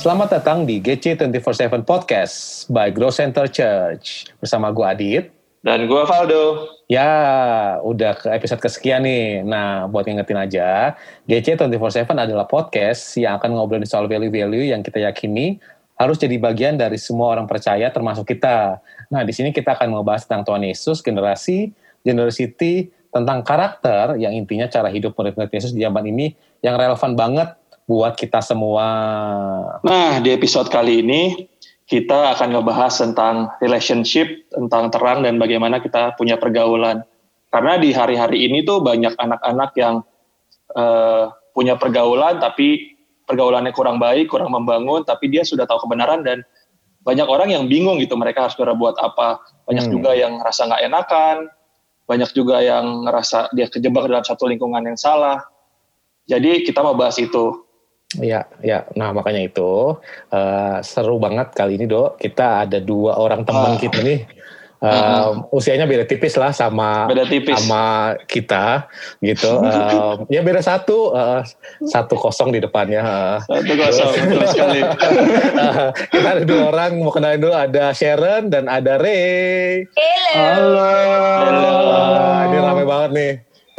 Selamat datang di GC 24/7 Podcast by Grow Center Church. Bersama gue Adit. Dan gue Valdo. Ya, udah ke episode kesekian nih. Nah, buat ngingetin aja, GC 24/7 adalah podcast yang akan ngobrolin soal value-value yang kita yakini harus jadi bagian dari semua orang percaya termasuk kita. Nah, di sini kita akan membahas tentang Tuhan Yesus, generasi, generosity, tentang karakter yang intinya cara hidup murid-murid Yesus di zaman ini yang relevan banget buat kita semua. Nah, di episode kali ini kita akan ngebahas tentang relationship, tentang terang dan bagaimana kita punya pergaulan. Karena di hari-hari ini tuh banyak anak-anak yang uh, punya pergaulan tapi pergaulannya kurang baik, kurang membangun, tapi dia sudah tahu kebenaran dan banyak orang yang bingung gitu mereka harus berbuat apa. Banyak hmm. juga yang ngerasa nggak enakan, banyak juga yang ngerasa dia kejebak dalam satu lingkungan yang salah. Jadi kita mau bahas itu. Ya, ya. Nah makanya itu uh, seru banget kali ini dok. Kita ada dua orang teman oh. kita nih. Uh, uh usianya beda tipis lah sama beda tipis. sama kita gitu uh, ya beda satu uh, satu kosong di depannya uh, satu kosong betul sekali uh, kita ada dua orang mau kenalin dulu ada Sharon dan ada Ray halo halo uh, ini ramai banget nih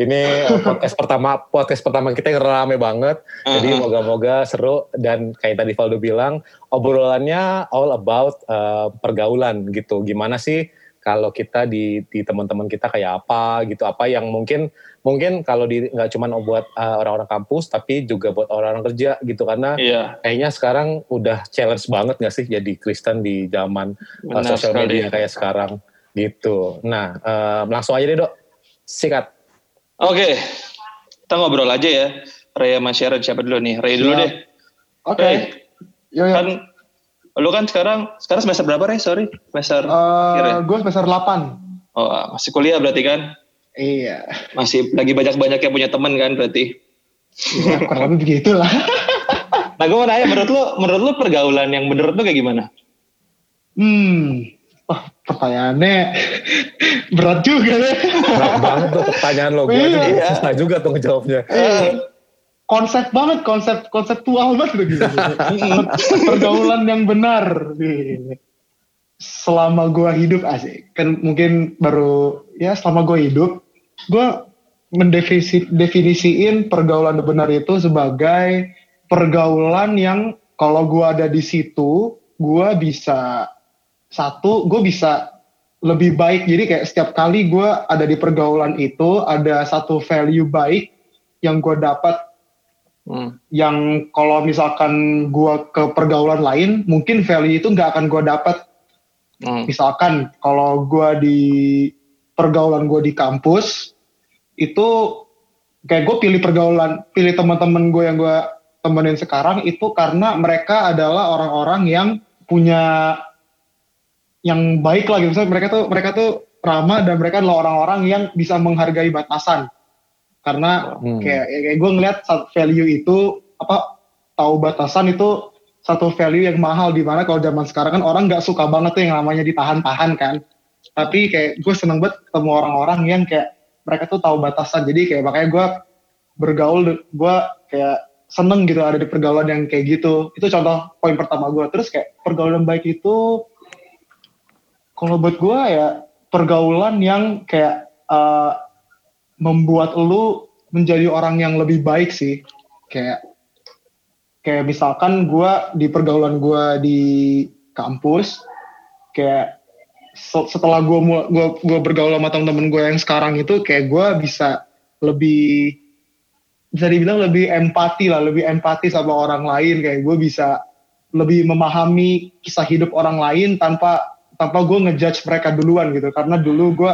ini podcast pertama podcast pertama kita yang rame banget. Uh-huh. Jadi moga-moga seru dan kayak tadi Valdo bilang obrolannya all about uh, pergaulan gitu. Gimana sih kalau kita di di teman-teman kita kayak apa gitu apa yang mungkin mungkin kalau di nggak cuma buat uh, orang-orang kampus tapi juga buat orang-orang kerja gitu karena yeah. kayaknya sekarang udah challenge banget nggak sih jadi Kristen di zaman uh, sosial media kayak sekarang gitu. Nah uh, langsung aja deh dok sikat. Oke, kita ngobrol aja ya. Ray sama Sharon siapa dulu nih? Ray dulu deh. Oke. Okay. Yo, yo. Kan, lu kan sekarang, sekarang semester berapa Ray? Sorry, semester uh, Gue semester 8. Oh, masih kuliah berarti kan? Iya. Masih lagi banyak-banyak yang punya teman kan berarti? Iya, kurang lebih begitu lah. nah, gue mau nanya, menurut lu, menurut lu pergaulan yang menurut lu kayak gimana? Hmm, Wah, pertanyaannya berat juga ya. Berat banget tuh pertanyaan lo. Gue juga iya. susah juga tuh ngejawabnya. Iya. Konsep banget, konsep konseptual banget gitu. Pergaulan yang benar. Selama gue hidup asik, kan mungkin baru ya selama gue hidup, gue mendefinisiin pergaulan yang benar itu sebagai pergaulan yang kalau gue ada di situ, gue bisa satu gue bisa lebih baik jadi kayak setiap kali gue ada di pergaulan itu ada satu value baik yang gue dapat hmm. yang kalau misalkan gue ke pergaulan lain mungkin value itu nggak akan gue dapat hmm. misalkan kalau gue di pergaulan gue di kampus itu kayak gue pilih pergaulan pilih teman-teman gue yang gue temenin sekarang itu karena mereka adalah orang-orang yang punya yang baik lah gitu. Misalnya mereka tuh mereka tuh ramah dan mereka adalah orang-orang yang bisa menghargai batasan. Karena hmm. kayak, kayak gue ngeliat value itu apa tahu batasan itu satu value yang mahal di mana kalau zaman sekarang kan orang nggak suka banget tuh yang namanya ditahan-tahan kan. Tapi kayak gue seneng banget ketemu orang-orang yang kayak mereka tuh tahu batasan. Jadi kayak makanya gue bergaul gue kayak seneng gitu ada di pergaulan yang kayak gitu. Itu contoh poin pertama gue. Terus kayak pergaulan baik itu kalau buat gue ya pergaulan yang kayak uh, membuat lu menjadi orang yang lebih baik sih. Kayak kayak misalkan gue di pergaulan gue di kampus kayak setelah gue gue gue bergaul sama temen-temen gue yang sekarang itu kayak gue bisa lebih bisa dibilang lebih empati lah lebih empati sama orang lain kayak gue bisa lebih memahami kisah hidup orang lain tanpa tanpa gue ngejudge mereka duluan gitu. Karena dulu gue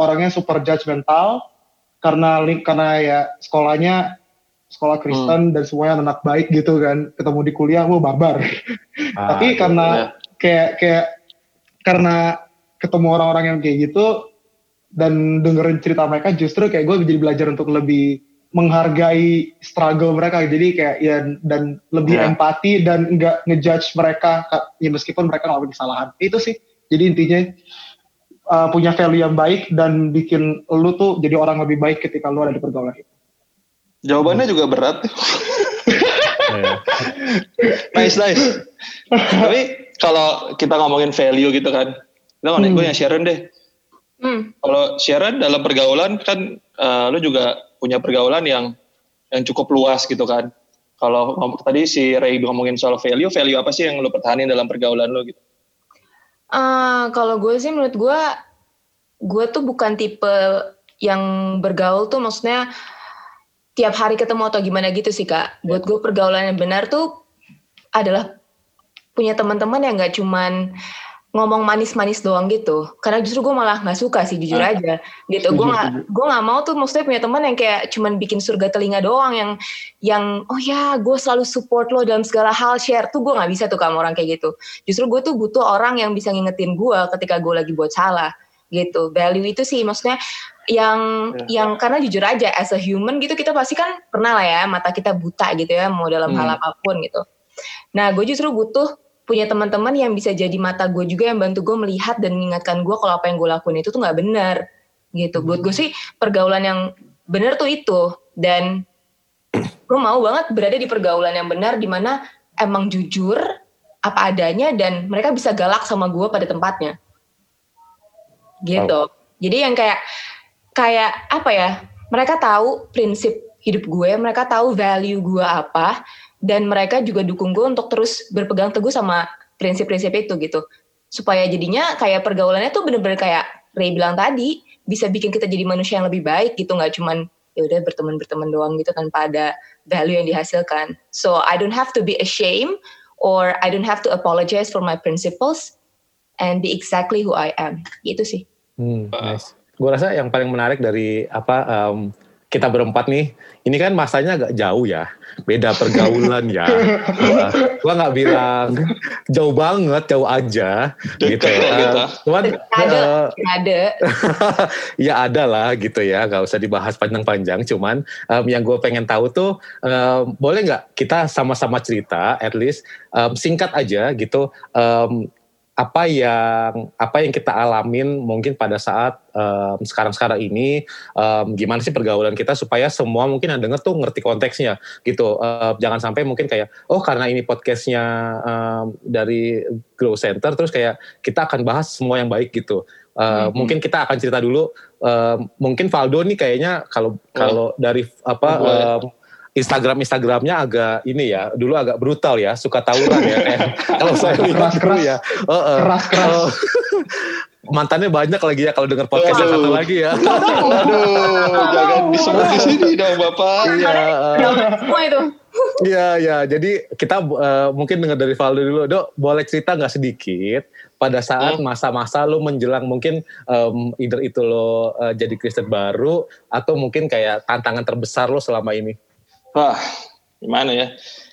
orangnya super judgmental karena link karena ya sekolahnya sekolah Kristen hmm. dan semuanya anak baik gitu kan. Ketemu di kuliah gue barbar ah, tapi iya, karena ya. kayak kayak karena ketemu orang-orang yang kayak gitu dan dengerin cerita mereka justru kayak gue jadi belajar untuk lebih menghargai struggle mereka. Jadi kayak ya dan lebih yeah. empati dan enggak ngejudge mereka. Ya meskipun mereka ngelakuin kesalahan itu sih jadi intinya uh, punya value yang baik dan bikin lu tuh jadi orang lebih baik ketika lu ada di pergaulan itu. Jawabannya juga berat. ya, nice nice. Tapi kalau kita ngomongin value gitu kan, kita ngomongin hmm. gue yang Sharon deh. Hmm. Kalau Sharon dalam pergaulan kan, uh, lu juga punya pergaulan yang yang cukup luas gitu kan. Kalau tadi si Ray ngomongin soal value, value apa sih yang lu pertahanin dalam pergaulan lu gitu? Uh, kalau gue sih menurut gue, gue tuh bukan tipe yang bergaul tuh maksudnya tiap hari ketemu atau gimana gitu sih kak. Buat gue pergaulan yang benar tuh adalah punya teman-teman yang gak cuman ngomong manis-manis doang gitu. Karena justru gue malah nggak suka sih jujur ah. aja. Gitu. gue nggak gue nggak mau tuh maksudnya punya teman yang kayak cuman bikin surga telinga doang yang yang oh ya gue selalu support lo dalam segala hal share. Tuh gue nggak bisa tuh sama orang kayak gitu. Justru gue tuh butuh orang yang bisa ngingetin gue ketika gue lagi buat salah gitu. Value itu sih maksudnya yang yeah. yang karena jujur aja as a human gitu kita pasti kan pernah lah ya mata kita buta gitu ya mau dalam hmm. hal apa pun gitu. Nah gue justru butuh punya teman-teman yang bisa jadi mata gue juga yang bantu gue melihat dan mengingatkan gue kalau apa yang gue lakuin itu tuh nggak benar gitu. Buat gue sih pergaulan yang benar tuh itu dan gue mau banget berada di pergaulan yang benar di mana emang jujur apa adanya dan mereka bisa galak sama gue pada tempatnya gitu. Oh. Jadi yang kayak kayak apa ya? Mereka tahu prinsip hidup gue, mereka tahu value gue apa, dan mereka juga dukung gue untuk terus berpegang teguh sama prinsip-prinsip itu gitu. Supaya jadinya kayak pergaulannya tuh bener-bener kayak Ray bilang tadi bisa bikin kita jadi manusia yang lebih baik gitu. Nggak cuman ya udah berteman berteman doang gitu tanpa ada value yang dihasilkan. So I don't have to be ashamed or I don't have to apologize for my principles and be exactly who I am. Gitu sih. Hmm, nice. Gue rasa yang paling menarik dari apa um, kita berempat nih, ini kan masanya agak jauh ya, beda pergaulan ya. Uh, gua nggak bilang jauh banget, jauh aja, gitu. Uh, cuman ada, uh, ada. ya ada lah gitu ya, nggak usah dibahas panjang-panjang. Cuman um, yang gue pengen tahu tuh, um, boleh nggak kita sama-sama cerita, at least um, singkat aja gitu. Um, apa yang apa yang kita alamin mungkin pada saat um, sekarang-sekarang ini um, gimana sih pergaulan kita supaya semua mungkin yang denger tuh ngerti konteksnya gitu uh, jangan sampai mungkin kayak oh karena ini podcastnya um, dari Grow Center terus kayak kita akan bahas semua yang baik gitu Uh, mm-hmm. Mungkin kita akan cerita dulu. Uh, mungkin Valdo nih kayaknya kalau kalau dari apa uh, Instagram Instagramnya agak ini ya dulu agak brutal ya suka tawuran ya. Kayak kalau saya lihat keras, keras, ya. Uh, uh, keras keras. Uh, mantannya banyak lagi ya kalau dengar podcast yang satu lagi ya. Aduh jangan disebut di sini dong bapak. Iya semua itu. Iya, ya. Jadi kita uh, mungkin dengar dari Valdo dulu. Dok, boleh cerita nggak sedikit pada saat hmm. masa-masa lo menjelang mungkin um, either itu lo uh, jadi Kristen baru atau mungkin kayak tantangan terbesar lo selama ini? Wah, gimana ya?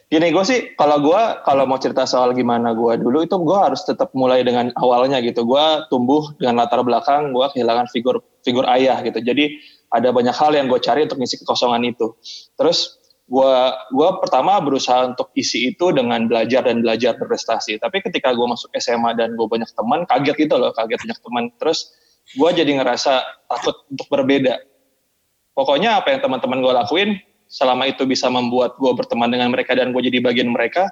Gini gue sih, kalau gue kalau mau cerita soal gimana gue dulu itu gue harus tetap mulai dengan awalnya gitu. Gue tumbuh dengan latar belakang gue kehilangan figur figur ayah gitu. Jadi ada banyak hal yang gue cari untuk ngisi kekosongan itu. Terus gue gue pertama berusaha untuk isi itu dengan belajar dan belajar berprestasi. Tapi ketika gue masuk SMA dan gue banyak teman, kaget gitu loh, kaget banyak teman. Terus gue jadi ngerasa takut untuk berbeda. Pokoknya apa yang teman-teman gue lakuin, selama itu bisa membuat gue berteman dengan mereka dan gue jadi bagian mereka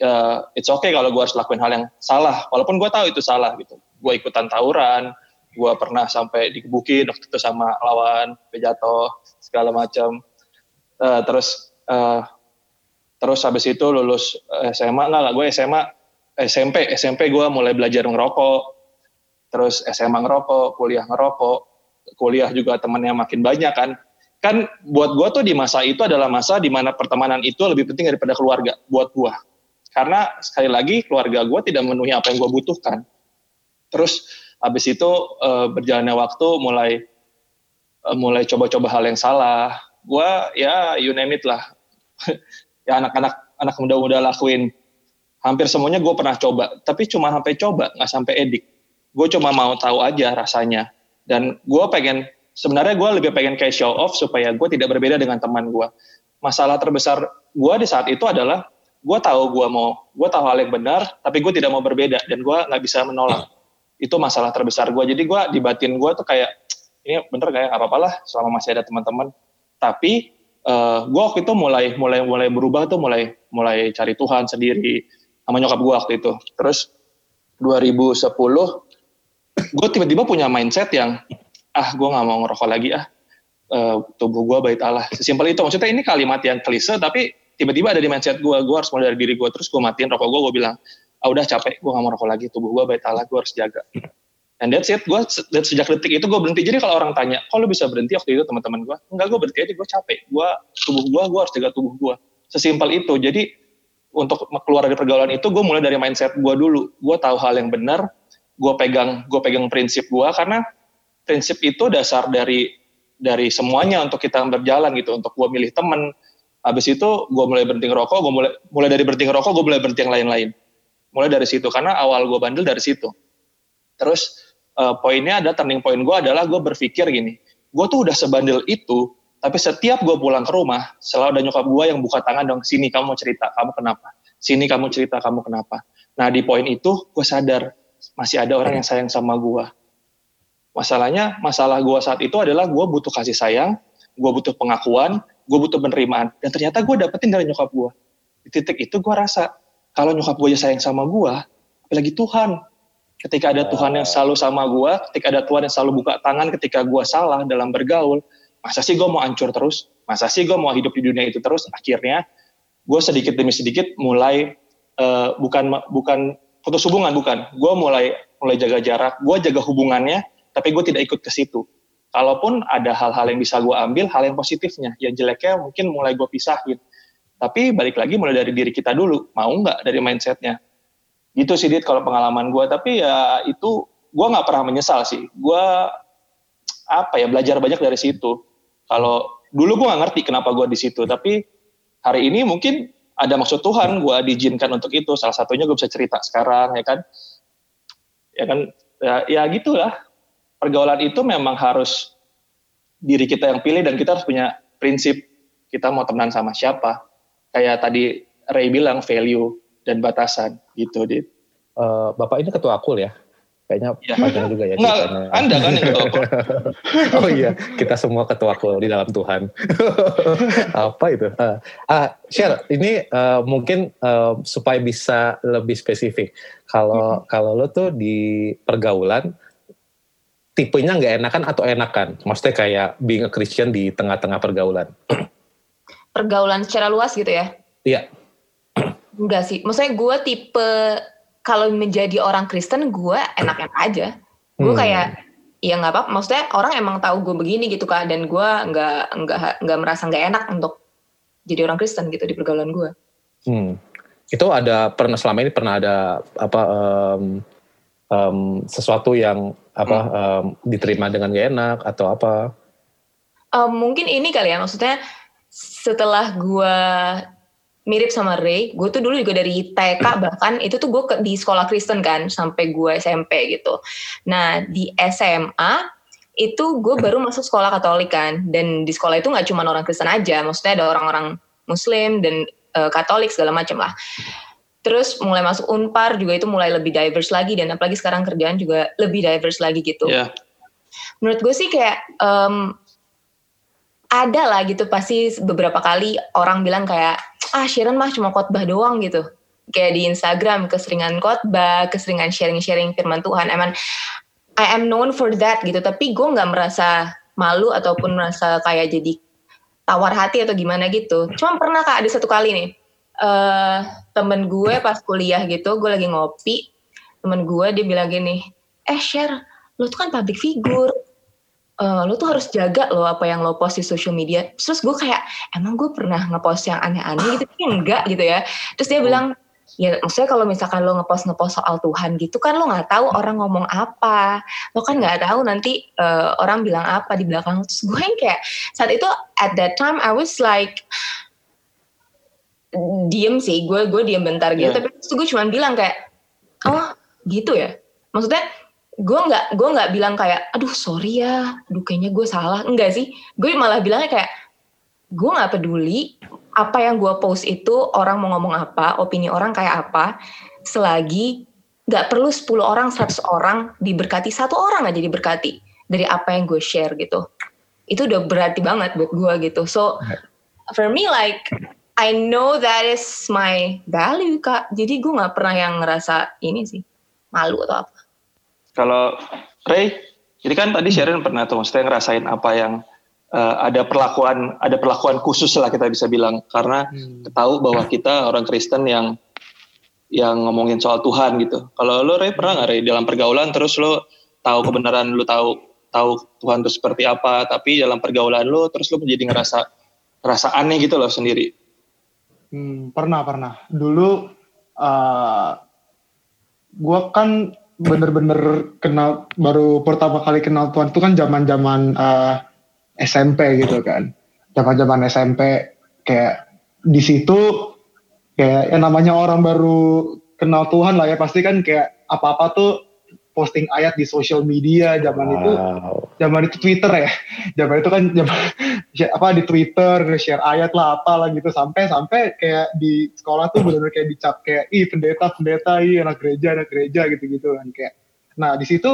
uh, it's okay kalau gue harus lakuin hal yang salah. Walaupun gue tahu itu salah gitu. Gue ikutan tawuran gue pernah sampai dikebukin waktu itu sama lawan jatuh segala macam uh, terus uh, terus habis itu lulus SMA nggak lah gue SMA SMP SMP gue mulai belajar ngerokok. Terus SMA ngerokok kuliah ngerokok. Kuliah juga temennya makin banyak kan kan buat gue tuh di masa itu adalah masa di mana pertemanan itu lebih penting daripada keluarga buat gue karena sekali lagi keluarga gue tidak memenuhi apa yang gue butuhkan. Terus habis itu uh, berjalannya waktu mulai uh, mulai coba-coba hal yang salah. Gue ya you name it lah. Ya anak-anak anak muda-muda lakuin. Hampir semuanya gue pernah coba tapi cuma sampai coba nggak sampai edik. Gue cuma mau tahu aja rasanya. Dan gue pengen sebenarnya gue lebih pengen kayak show off supaya gue tidak berbeda dengan teman gue. Masalah terbesar gue di saat itu adalah gue tahu gue mau, gue tahu hal yang benar, tapi gue tidak mau berbeda dan gue nggak bisa menolak. Itu masalah terbesar gue. Jadi gue di batin gue tuh kayak ini bener kayak apa-apa lah selama masih ada teman-teman. Tapi uh, gue waktu itu mulai mulai mulai berubah tuh mulai mulai cari Tuhan sendiri sama nyokap gue waktu itu terus 2010 gue tiba-tiba punya mindset yang ah gue nggak mau ngerokok lagi ah. Uh, tubuh gue bait Allah. Sesimpel itu. Maksudnya ini kalimat yang klise tapi tiba-tiba ada di mindset gue gue harus mulai dari diri gue terus gue matiin rokok gue gue bilang ah udah capek. Gue gak mau rokok lagi. Tubuh gue bait Allah. Gue harus jaga. And that's it. Gue sejak detik itu gue berhenti. Jadi kalau orang tanya kok lu bisa berhenti waktu itu teman-teman gue enggak gue berhenti aja. Gue capek. Gue tubuh gue gue harus jaga tubuh gue sesimpel itu. Jadi untuk keluar dari pergaulan itu gue mulai dari mindset gue dulu. Gue tahu hal yang benar. Gue pegang gue pegang prinsip gue karena prinsip itu dasar dari dari semuanya untuk kita berjalan gitu. Untuk gue milih temen habis itu gue mulai berhenti ngerokok gue mulai mulai dari berhenti ngerokok gue mulai berhenti yang lain-lain. Mulai dari situ karena awal gue bandel dari situ. Terus uh, poinnya ada turning point gue adalah gue berpikir gini gue tuh udah sebandel itu tapi setiap gue pulang ke rumah selalu ada nyokap gue yang buka tangan dong sini kamu cerita kamu kenapa? Sini kamu cerita kamu kenapa? Nah di poin itu gue sadar masih ada orang yang sayang sama gue Masalahnya, masalah gue saat itu adalah gue butuh kasih sayang, gue butuh pengakuan, gue butuh penerimaan. Dan ternyata gue dapetin dari nyokap gue. Di titik itu gue rasa, kalau nyokap gue sayang sama gue, apalagi Tuhan. Ketika ada Tuhan yang selalu sama gue, ketika ada Tuhan yang selalu buka tangan ketika gue salah dalam bergaul, masa sih gue mau hancur terus? Masa sih gue mau hidup di dunia itu terus? Akhirnya, gue sedikit demi sedikit mulai uh, bukan bukan putus hubungan bukan gue mulai mulai jaga jarak gue jaga hubungannya tapi gue tidak ikut ke situ. Kalaupun ada hal-hal yang bisa gue ambil, hal yang positifnya, yang jeleknya mungkin mulai gue pisahin. Tapi balik lagi mulai dari diri kita dulu, mau nggak dari mindsetnya. Gitu sih Dit kalau pengalaman gue, tapi ya itu gue nggak pernah menyesal sih. Gue apa ya belajar banyak dari situ. Kalau dulu gue nggak ngerti kenapa gue di situ, tapi hari ini mungkin ada maksud Tuhan gue diizinkan untuk itu. Salah satunya gue bisa cerita sekarang ya kan, ya kan ya, ya gitulah pergaulan itu memang harus diri kita yang pilih dan kita harus punya prinsip kita mau temenan sama siapa. Kayak tadi Ray bilang value dan batasan gitu, Dit. Uh, Bapak ini ketua akul ya? Kayaknya ya. panjang juga ya Enggak, Anda kan yang ketua akul. oh iya, kita semua ketua akul di dalam Tuhan. Apa itu? Uh, uh, share, ini uh, mungkin uh, supaya bisa lebih spesifik. Kalau hmm. kalau lo tuh di pergaulan, tipenya nggak enakan atau enakan? Maksudnya kayak being a Christian di tengah-tengah pergaulan. Pergaulan secara luas gitu ya? Iya. Enggak sih. Maksudnya gue tipe kalau menjadi orang Kristen gue enak-enak aja. Gue hmm. kayak ya nggak apa-apa. Maksudnya orang emang tahu gue begini gitu kan dan gue nggak nggak nggak merasa nggak enak untuk jadi orang Kristen gitu di pergaulan gue. Hmm. Itu ada pernah selama ini pernah ada apa um, um, sesuatu yang apa hmm. um, diterima dengan gak enak atau apa? Um, mungkin ini kali ya maksudnya setelah gue mirip sama Ray, gue tuh dulu juga dari TK bahkan itu tuh gue di sekolah Kristen kan sampai gue SMP gitu. Nah di SMA itu gue baru masuk sekolah Katolik kan dan di sekolah itu nggak cuma orang Kristen aja, maksudnya ada orang-orang Muslim dan uh, Katolik segala macam lah terus mulai masuk unpar juga itu mulai lebih diverse lagi dan apalagi sekarang kerjaan juga lebih diverse lagi gitu. Yeah. Menurut gue sih kayak um, ada lah gitu pasti beberapa kali orang bilang kayak ah Sharon mah cuma khotbah doang gitu. Kayak di Instagram keseringan khotbah, keseringan sharing-sharing firman Tuhan. Emang I am known for that gitu. Tapi gue nggak merasa malu ataupun merasa kayak jadi tawar hati atau gimana gitu. Cuma pernah kak ada satu kali nih uh, temen gue pas kuliah gitu gue lagi ngopi temen gue dia bilang gini eh share lo tuh kan public figure. Uh, lo tuh harus jaga lo apa yang lo post di social media. Terus gue kayak emang gue pernah ngepost yang aneh-aneh gitu? Tapi enggak gitu ya. Terus dia bilang ya maksudnya kalau misalkan lo ngepost ngepost soal Tuhan gitu kan lo nggak tahu orang ngomong apa. Lo kan nggak tahu nanti uh, orang bilang apa di belakang. Terus gue yang kayak saat itu at that time I was like diem sih gue gue diem bentar gitu. Yeah. tapi terus gue cuma bilang kayak oh gitu ya? Maksudnya gue nggak gue nggak bilang kayak aduh sorry ya aduh kayaknya gue salah. Enggak sih. Gue malah bilangnya kayak gue nggak peduli apa yang gue post itu orang mau ngomong apa opini orang kayak apa selagi nggak perlu 10 orang 100 orang diberkati satu orang aja diberkati dari apa yang gue share gitu. Itu udah berarti banget buat gue gitu. So for me like I know that is my value kak. Jadi gue nggak pernah yang ngerasa ini sih malu atau apa. Kalau Ray, jadi kan tadi Sharon pernah tuh, maksudnya ngerasain apa yang uh, ada perlakuan ada perlakuan khusus lah kita bisa bilang karena hmm. tahu bahwa kita orang Kristen yang yang ngomongin soal Tuhan gitu. Kalau lo Ray pernah nggak Ray dalam pergaulan terus lo tahu kebenaran lo tahu tahu Tuhan itu seperti apa, tapi dalam pergaulan lo terus lo menjadi ngerasa ngerasa aneh gitu loh sendiri. Hmm, pernah pernah. Dulu uh, eh, gue kan bener-bener kenal baru pertama kali kenal Tuhan itu kan zaman-zaman uh, eh, SMP gitu kan. Zaman-zaman SMP kayak di situ kayak yang namanya orang baru kenal Tuhan lah ya pasti kan kayak apa-apa tuh posting ayat di sosial media zaman wow. itu zaman itu Twitter ya. Zaman itu kan zaman apa di Twitter share ayat lah apa lah gitu. Sampai sampai kayak di sekolah tuh benar-benar kayak dicap kayak ih pendeta pendeta ih anak gereja anak gereja gitu gitu kan kayak. Nah di situ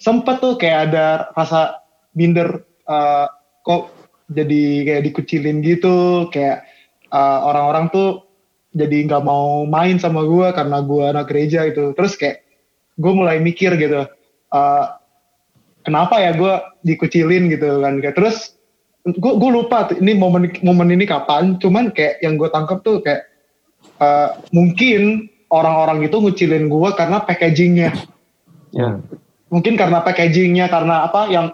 sempet tuh kayak ada rasa minder uh, kok jadi kayak dikucilin gitu. Kayak uh, orang-orang tuh jadi nggak mau main sama gue karena gue anak gereja itu terus kayak gue mulai mikir gitu uh, kenapa ya gue dikucilin gitu kan kayak terus gue gue lupa ini momen momen ini kapan cuman kayak yang gue tangkap tuh kayak uh, mungkin orang-orang itu ngucilin gue karena packagingnya yeah. mungkin karena packagingnya karena apa yang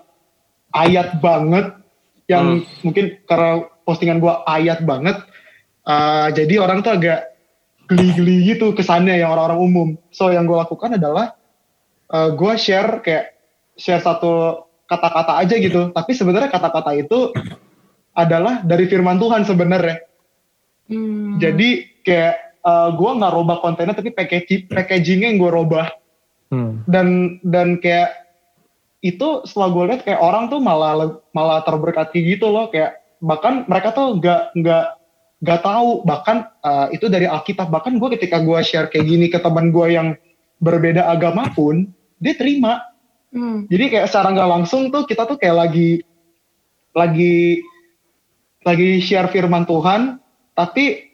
ayat banget yang hmm. mungkin karena postingan gue ayat banget uh, jadi orang tuh agak geli-geli gitu kesannya yang orang-orang umum. So yang gue lakukan adalah uh, gue share kayak share satu kata-kata aja gitu. Tapi sebenarnya kata-kata itu adalah dari firman Tuhan sebenarnya. Hmm. Jadi kayak uh, eh, gue nggak robah kontennya tapi packaging packagingnya yang gue robah. Hmm. Dan dan kayak itu setelah gue lihat kayak orang tuh malah malah terberkati gitu loh kayak bahkan mereka tuh nggak nggak gak tahu. Bahkan uh, itu dari Alkitab. Bahkan gue ketika gue share kayak gini ke teman gue yang berbeda agama pun dia terima. Hmm. jadi kayak secara nggak langsung tuh kita tuh kayak lagi lagi lagi share firman Tuhan. Tapi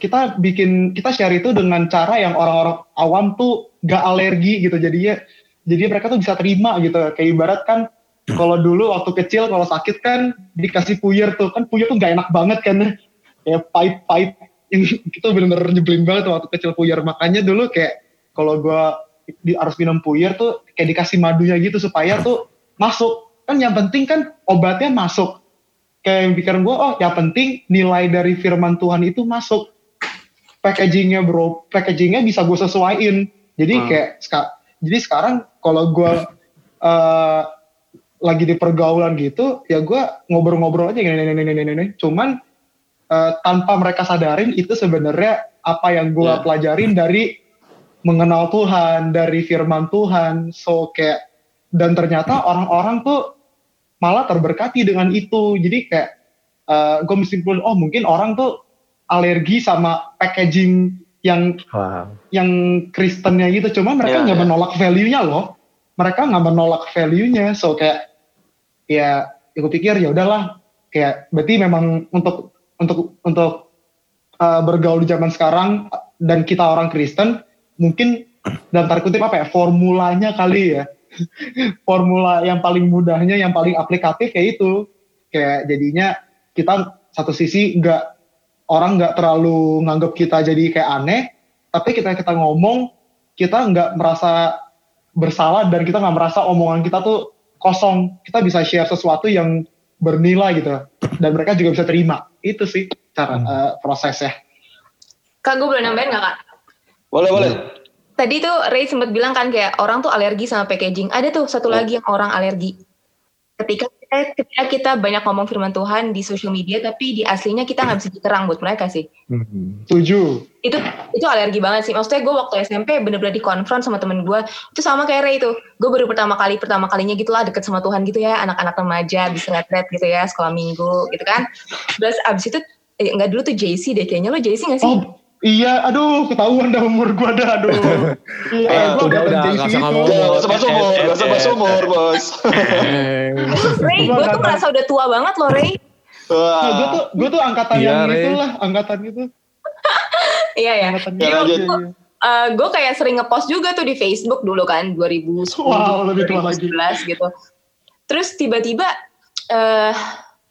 kita bikin kita share itu dengan cara yang orang-orang awam tuh gak alergi gitu. Jadinya jadi mereka tuh bisa terima gitu. Kayak ibarat kan kalau dulu waktu kecil kalau sakit kan dikasih puyer tuh. Kan puyer tuh gak enak banget kan kayak pahit-pahit yang kita bener-bener nyebelin banget waktu kecil puyer makanya dulu kayak kalau gue di, harus minum puyer tuh kayak dikasih madunya gitu supaya tuh masuk. Kan yang penting kan obatnya masuk. Kayak yang pikiran gue oh yang penting nilai dari firman Tuhan itu masuk. Packagingnya bro packagingnya bisa gue sesuaiin. Jadi hmm. kayak jadi sekarang kalau gue uh, lagi di pergaulan gitu ya gue ngobrol-ngobrol aja gini, gini, gini, gini, cuman uh, tanpa mereka sadarin itu sebenarnya apa yang gue yeah. pelajarin dari mengenal Tuhan dari firman Tuhan so kayak dan ternyata orang-orang tuh malah terberkati dengan itu jadi kayak uh, eh, gue mesti oh mungkin orang tuh alergi sama packaging yang wow. yang Kristennya gitu cuma mereka iya, nggak yeah, yeah. menolak value-nya loh mereka nggak menolak value-nya so kayak ya, ya gue pikir ya udahlah kayak berarti memang untuk untuk untuk uh, bergaul di zaman sekarang dan kita orang Kristen mungkin dalam tanda kutip apa ya formulanya kali ya. Formula yang paling mudahnya yang paling aplikatif kayak itu. Kayak jadinya kita satu sisi nggak orang nggak terlalu nganggap kita jadi kayak aneh tapi kita kita ngomong kita nggak merasa bersalah dan kita nggak merasa omongan kita tuh kosong. Kita bisa share sesuatu yang bernilai gitu. Dan mereka juga bisa terima. Itu sih cara hmm. uh, prosesnya. Kak gue boleh nambahin nggak kak? Boleh boleh. Tadi tuh Ray sempat bilang kan kayak orang tuh alergi sama packaging. Ada tuh satu oh. lagi yang orang alergi ketika ketika kita banyak ngomong firman Tuhan di social media tapi di aslinya kita nggak bisa diterang buat mereka sih. Hmm. Tujuh. Itu itu alergi banget sih. Maksudnya gue waktu SMP bener-bener dikonfront sama temen gue. Itu sama kayak Ray itu. Gue baru pertama kali pertama kalinya gitulah deket sama Tuhan gitu ya. Anak-anak remaja bisa retret gitu ya sekolah minggu gitu kan. Terus abis itu eh, nggak dulu tuh JC deh kayaknya lo JC gak sih? Oh. Iya, aduh ketahuan dah umur gua dah, aduh. iya, gua udah udah nggak usah ngomong. Gak usah bahas umur, gak usah bahas umur, bos. Ray, gua tuh merasa udah tua banget loh, Ray. Nah, gue tuh gue tuh angkatan Iya, yang Re. itu lah, angkatan itu. Iya ya. Ya, lanjut. itu. gue kayak sering ngepost juga tuh di Facebook dulu kan 2010 Wow, lebih tua lagi. 2011 gitu. Terus tiba-tiba eh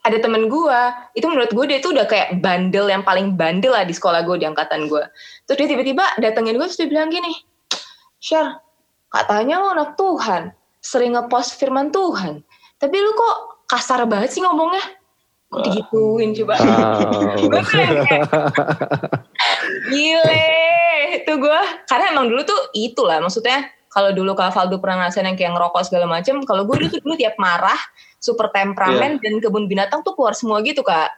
ada temen gue, itu menurut gue dia tuh udah kayak bandel yang paling bandel lah di sekolah gue di angkatan gue. Terus dia tiba-tiba datengin gue terus dia bilang gini, Share, katanya lo anak Tuhan, sering ngepost firman Tuhan, tapi lu kok kasar banget sih ngomongnya? Kok digituin coba? Gue kayak gile itu gue karena emang dulu tuh itulah maksudnya kalau dulu Kak Valdo pernah ngerasain yang kayak ngerokok segala macem kalau gue dulu tuh dulu tiap marah super temperamen dan kebun binatang tuh keluar semua gitu kak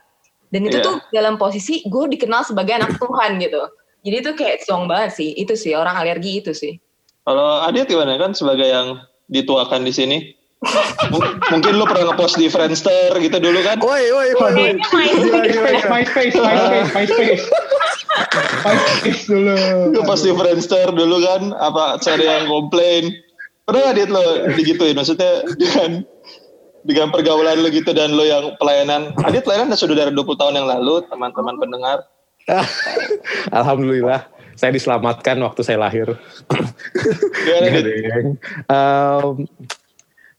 dan itu Iya. tuh dalam posisi gue dikenal sebagai anak Tuhan gitu jadi itu kayak song banget sih itu sih orang alergi itu sih Kalau Adit gimana kan sebagai yang dituakan di sini? M- mungkin lu pernah ngepost di Friendster gitu dulu kan? Woi, woi, woi. kayaknya main MySpace, MySpace, MySpace, MySpace. MySpace dulu. Ngepost di Friendster dulu kan? Apa ada yang komplain? Pernah nggak Dit lo digituin? Maksudnya dengan dengan pergaulan lo gitu dan lo yang pelayanan. Adit pelayanan sudah dari 20 tahun yang lalu, teman-teman pendengar. Alhamdulillah, saya diselamatkan waktu saya lahir. Em,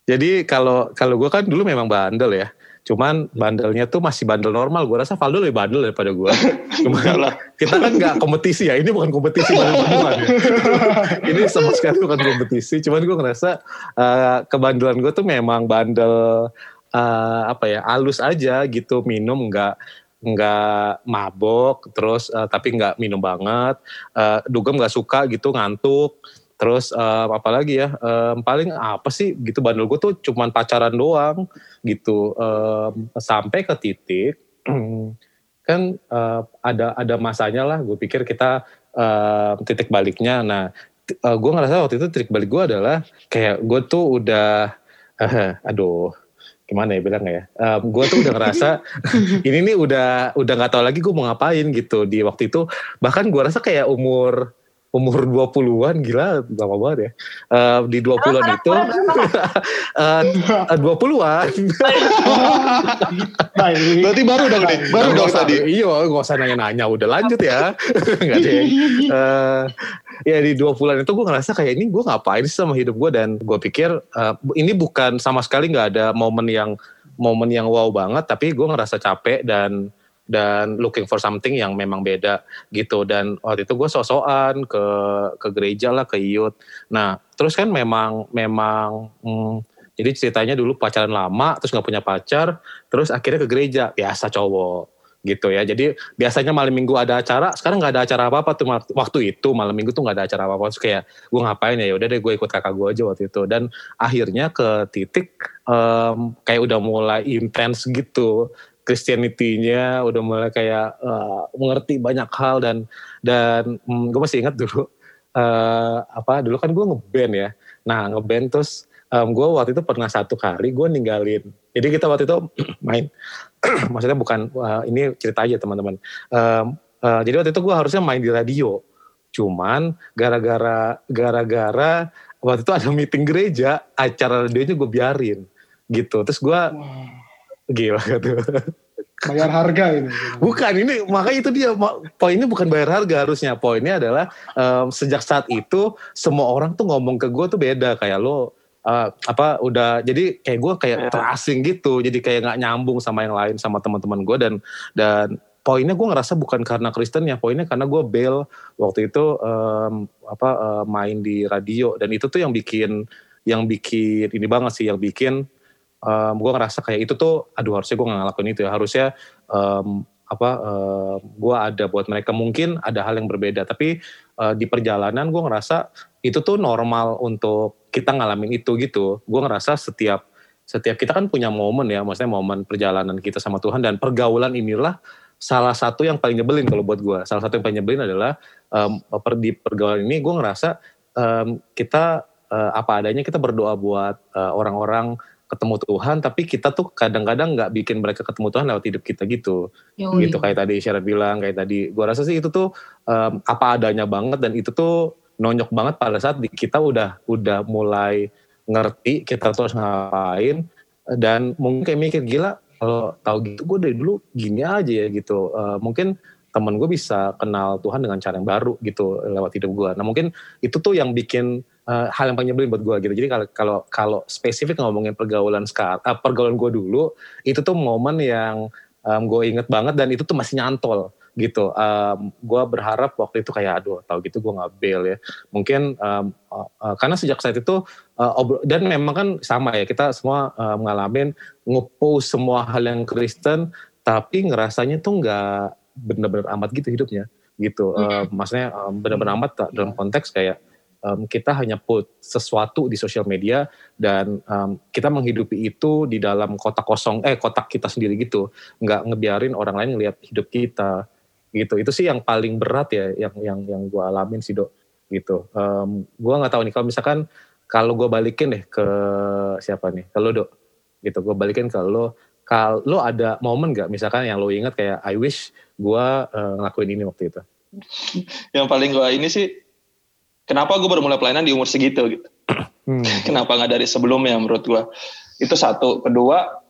jadi kalau kalau gue kan dulu memang bandel ya. Cuman bandelnya tuh masih bandel normal. Gue rasa Valdo lebih bandel daripada gue. Cuman kita kan nggak kompetisi ya. Ini bukan kompetisi bandel-bandelan ya. Ini sama sekali bukan kompetisi. Cuman gue ngerasa eh, kebandelan gue tuh memang bandel eh, apa ya halus aja gitu. Minum nggak nggak mabok terus eh, tapi nggak minum banget eh, dugem nggak suka gitu ngantuk terus eh, apa lagi ya eh, paling apa sih gitu bandel gue tuh cuman pacaran doang gitu. Em, sampai ke titik kan eh, ada ada masanya lah gue pikir kita eh, titik baliknya. Nah eh, gue ngerasa waktu itu titik balik gue adalah kayak gue tuh udah eh, aduh gimana ya bilang ya? Gue tuh udah ngerasa ini nih udah udah nggak tahu lagi gue mau ngapain gitu. Di waktu itu bahkan gue rasa kayak umur umur 20-an gila lama banget ya Eh, di 20-an itu eh, eh, 20-an Baik. Berarti baru dong nih, baru dong tadi. Iya, gak usah nanya-nanya, udah lanjut ya. Enggak deh. Eh, ya di dua bulan itu gue ngerasa kayak ini gue ngapain sih sama hidup gue dan gue pikir eh, ini bukan sama sekali nggak ada momen yang momen yang wow banget, tapi gue ngerasa capek dan dan looking for something yang memang beda gitu. Dan waktu itu gue sosokan ke ke gereja lah ke youth nah terus kan memang memang hmm, jadi ceritanya dulu pacaran lama terus nggak punya pacar terus akhirnya ke gereja. Biasa cowok gitu ya. Jadi biasanya malam minggu ada acara sekarang nggak ada acara apa apa tuh waktu- itu. Malam minggu tuh nggak ada acara apa apa terus kayak gue ngapain ya? Udah deh gue ikut kakak gue aja waktu itu. Dan akhirnya ke titik em, kayak udah mulai intens gitu Christianity-nya udah mulai kayak eh, mengerti banyak hal dan dan gue masih ingat dulu eh, apa dulu kan gue ngeband ya. Nah ngeband terus gue waktu itu pernah satu kali gue ninggalin jadi kita waktu itu main maksudnya bukan wah, ini cerita aja teman-teman. Em, eh, jadi waktu itu gue harusnya main di radio cuman gara-gara gara-gara waktu itu ada meeting gereja acara radionya gue biarin gitu. Terus gue Wah, gila gitu bayar harga ini. bukan ini makanya itu dia poinnya bukan bayar harga harusnya. Poinnya adalah em, sejak saat itu semua orang tuh ngomong ke gue tuh beda. Kayak lo eh, apa udah jadi kayak gue kayak Ya. terasing gitu. Jadi kayak nggak nyambung sama yang lain sama teman-teman gue dan dan poinnya gue ngerasa bukan karena Kristen ya. Poinnya karena gue bail waktu itu em, apa eh, main di radio. Dan itu tuh yang bikin yang bikin ini banget sih yang bikin gue ngerasa kayak itu tuh aduh harusnya gue gak ngelakuin itu ya. Harusnya em, apa gue ada buat mereka. Mungkin ada hal yang berbeda tapi eh, di perjalanan gue ngerasa itu tuh normal untuk kita ngalamin itu gitu. Gue ngerasa setiap setiap kita kan punya momen ya maksudnya momen perjalanan kita sama Tuhan dan pergaulan inilah salah satu yang paling nyebelin kalau buat gue salah satu yang paling nyebelin adalah per- di pergaulan ini gue ngerasa em, kita eh, apa adanya kita berdoa buat eh, orang-orang ketemu Tuhan tapi kita tuh kadang-kadang nggak bikin mereka ketemu Tuhan lewat hidup kita gitu. Yoi. gitu kayak tadi Syara bilang kayak tadi. Gua rasa sih itu tuh em, apa adanya banget dan itu tuh nonyok banget pada saat kita udah udah mulai ngerti kita tuh harus ngapain dan mungkin kayak mikir gila kalau tahu gitu gue dari dulu gini aja ya gitu. Uh, mungkin temen gue bisa kenal Tuhan dengan cara yang baru gitu lewat hidup gue nah mungkin itu tuh yang bikin uh, hal yang paling nyebelin buat gue gitu jadi kalau kalau kalau spesifik ngomongin pergaulan sekarang uh, pergaulan gue dulu itu tuh momen yang um, gue inget banget dan itu tuh masih nyantol gitu. Um, gue berharap waktu itu kayak aduh tahu gitu gue nggak bail ya. Mungkin um, uh, uh, karena sejak saat itu uh, dan memang kan sama ya kita semua uh, mengalami ngepost semua hal yang Kristen tapi ngerasanya tuh nggak benar-benar amat gitu hidupnya gitu. Uh, maksudnya um, benar-benar amat dalam konteks kayak um, kita hanya put sesuatu di sosial media dan um, kita menghidupi itu di dalam kotak kosong eh kotak kita sendiri gitu. Nggak ngebiarin orang lain ngelihat hidup kita gitu. Itu sih yang paling berat ya yang yang yang gue alamin sih dok gitu. Um, gue nggak tahu nih kalau misalkan kalau gue balikin deh ke siapa nih? Kalau dok. Gitu gue balikin ke lo kalau ada momen nggak? Misalkan yang lo ingat kayak I wish gue uh, ngelakuin ini waktu itu. Yang paling gue ini sih kenapa gue baru mulai pelayanan di umur segitu gitu. Hmm. kenapa nggak dari sebelumnya menurut gue itu satu. Kedua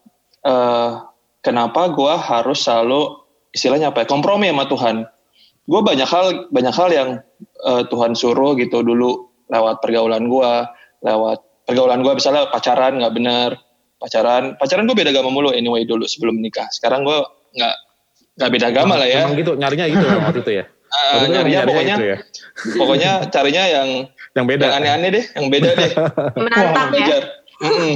uh, kenapa gue harus selalu istilahnya apa ya kompromi sama Tuhan? Gue banyak hal banyak hal yang uh, Tuhan suruh gitu. Dulu lewat pergaulan gue lewat pergaulan gue misalnya pacaran nggak benar pacaran pacaran gue beda agama mulu anyway dulu sebelum nikah. Sekarang gue nggak nggak beda agama lah ya. Emang gitu nyarinya gitu waktu itu ya? Uh, nyarinya, pokoknya ya? pokoknya carinya yang yang beda. yang aneh-aneh deh yang beda deh. Menantang ya? mm -mm.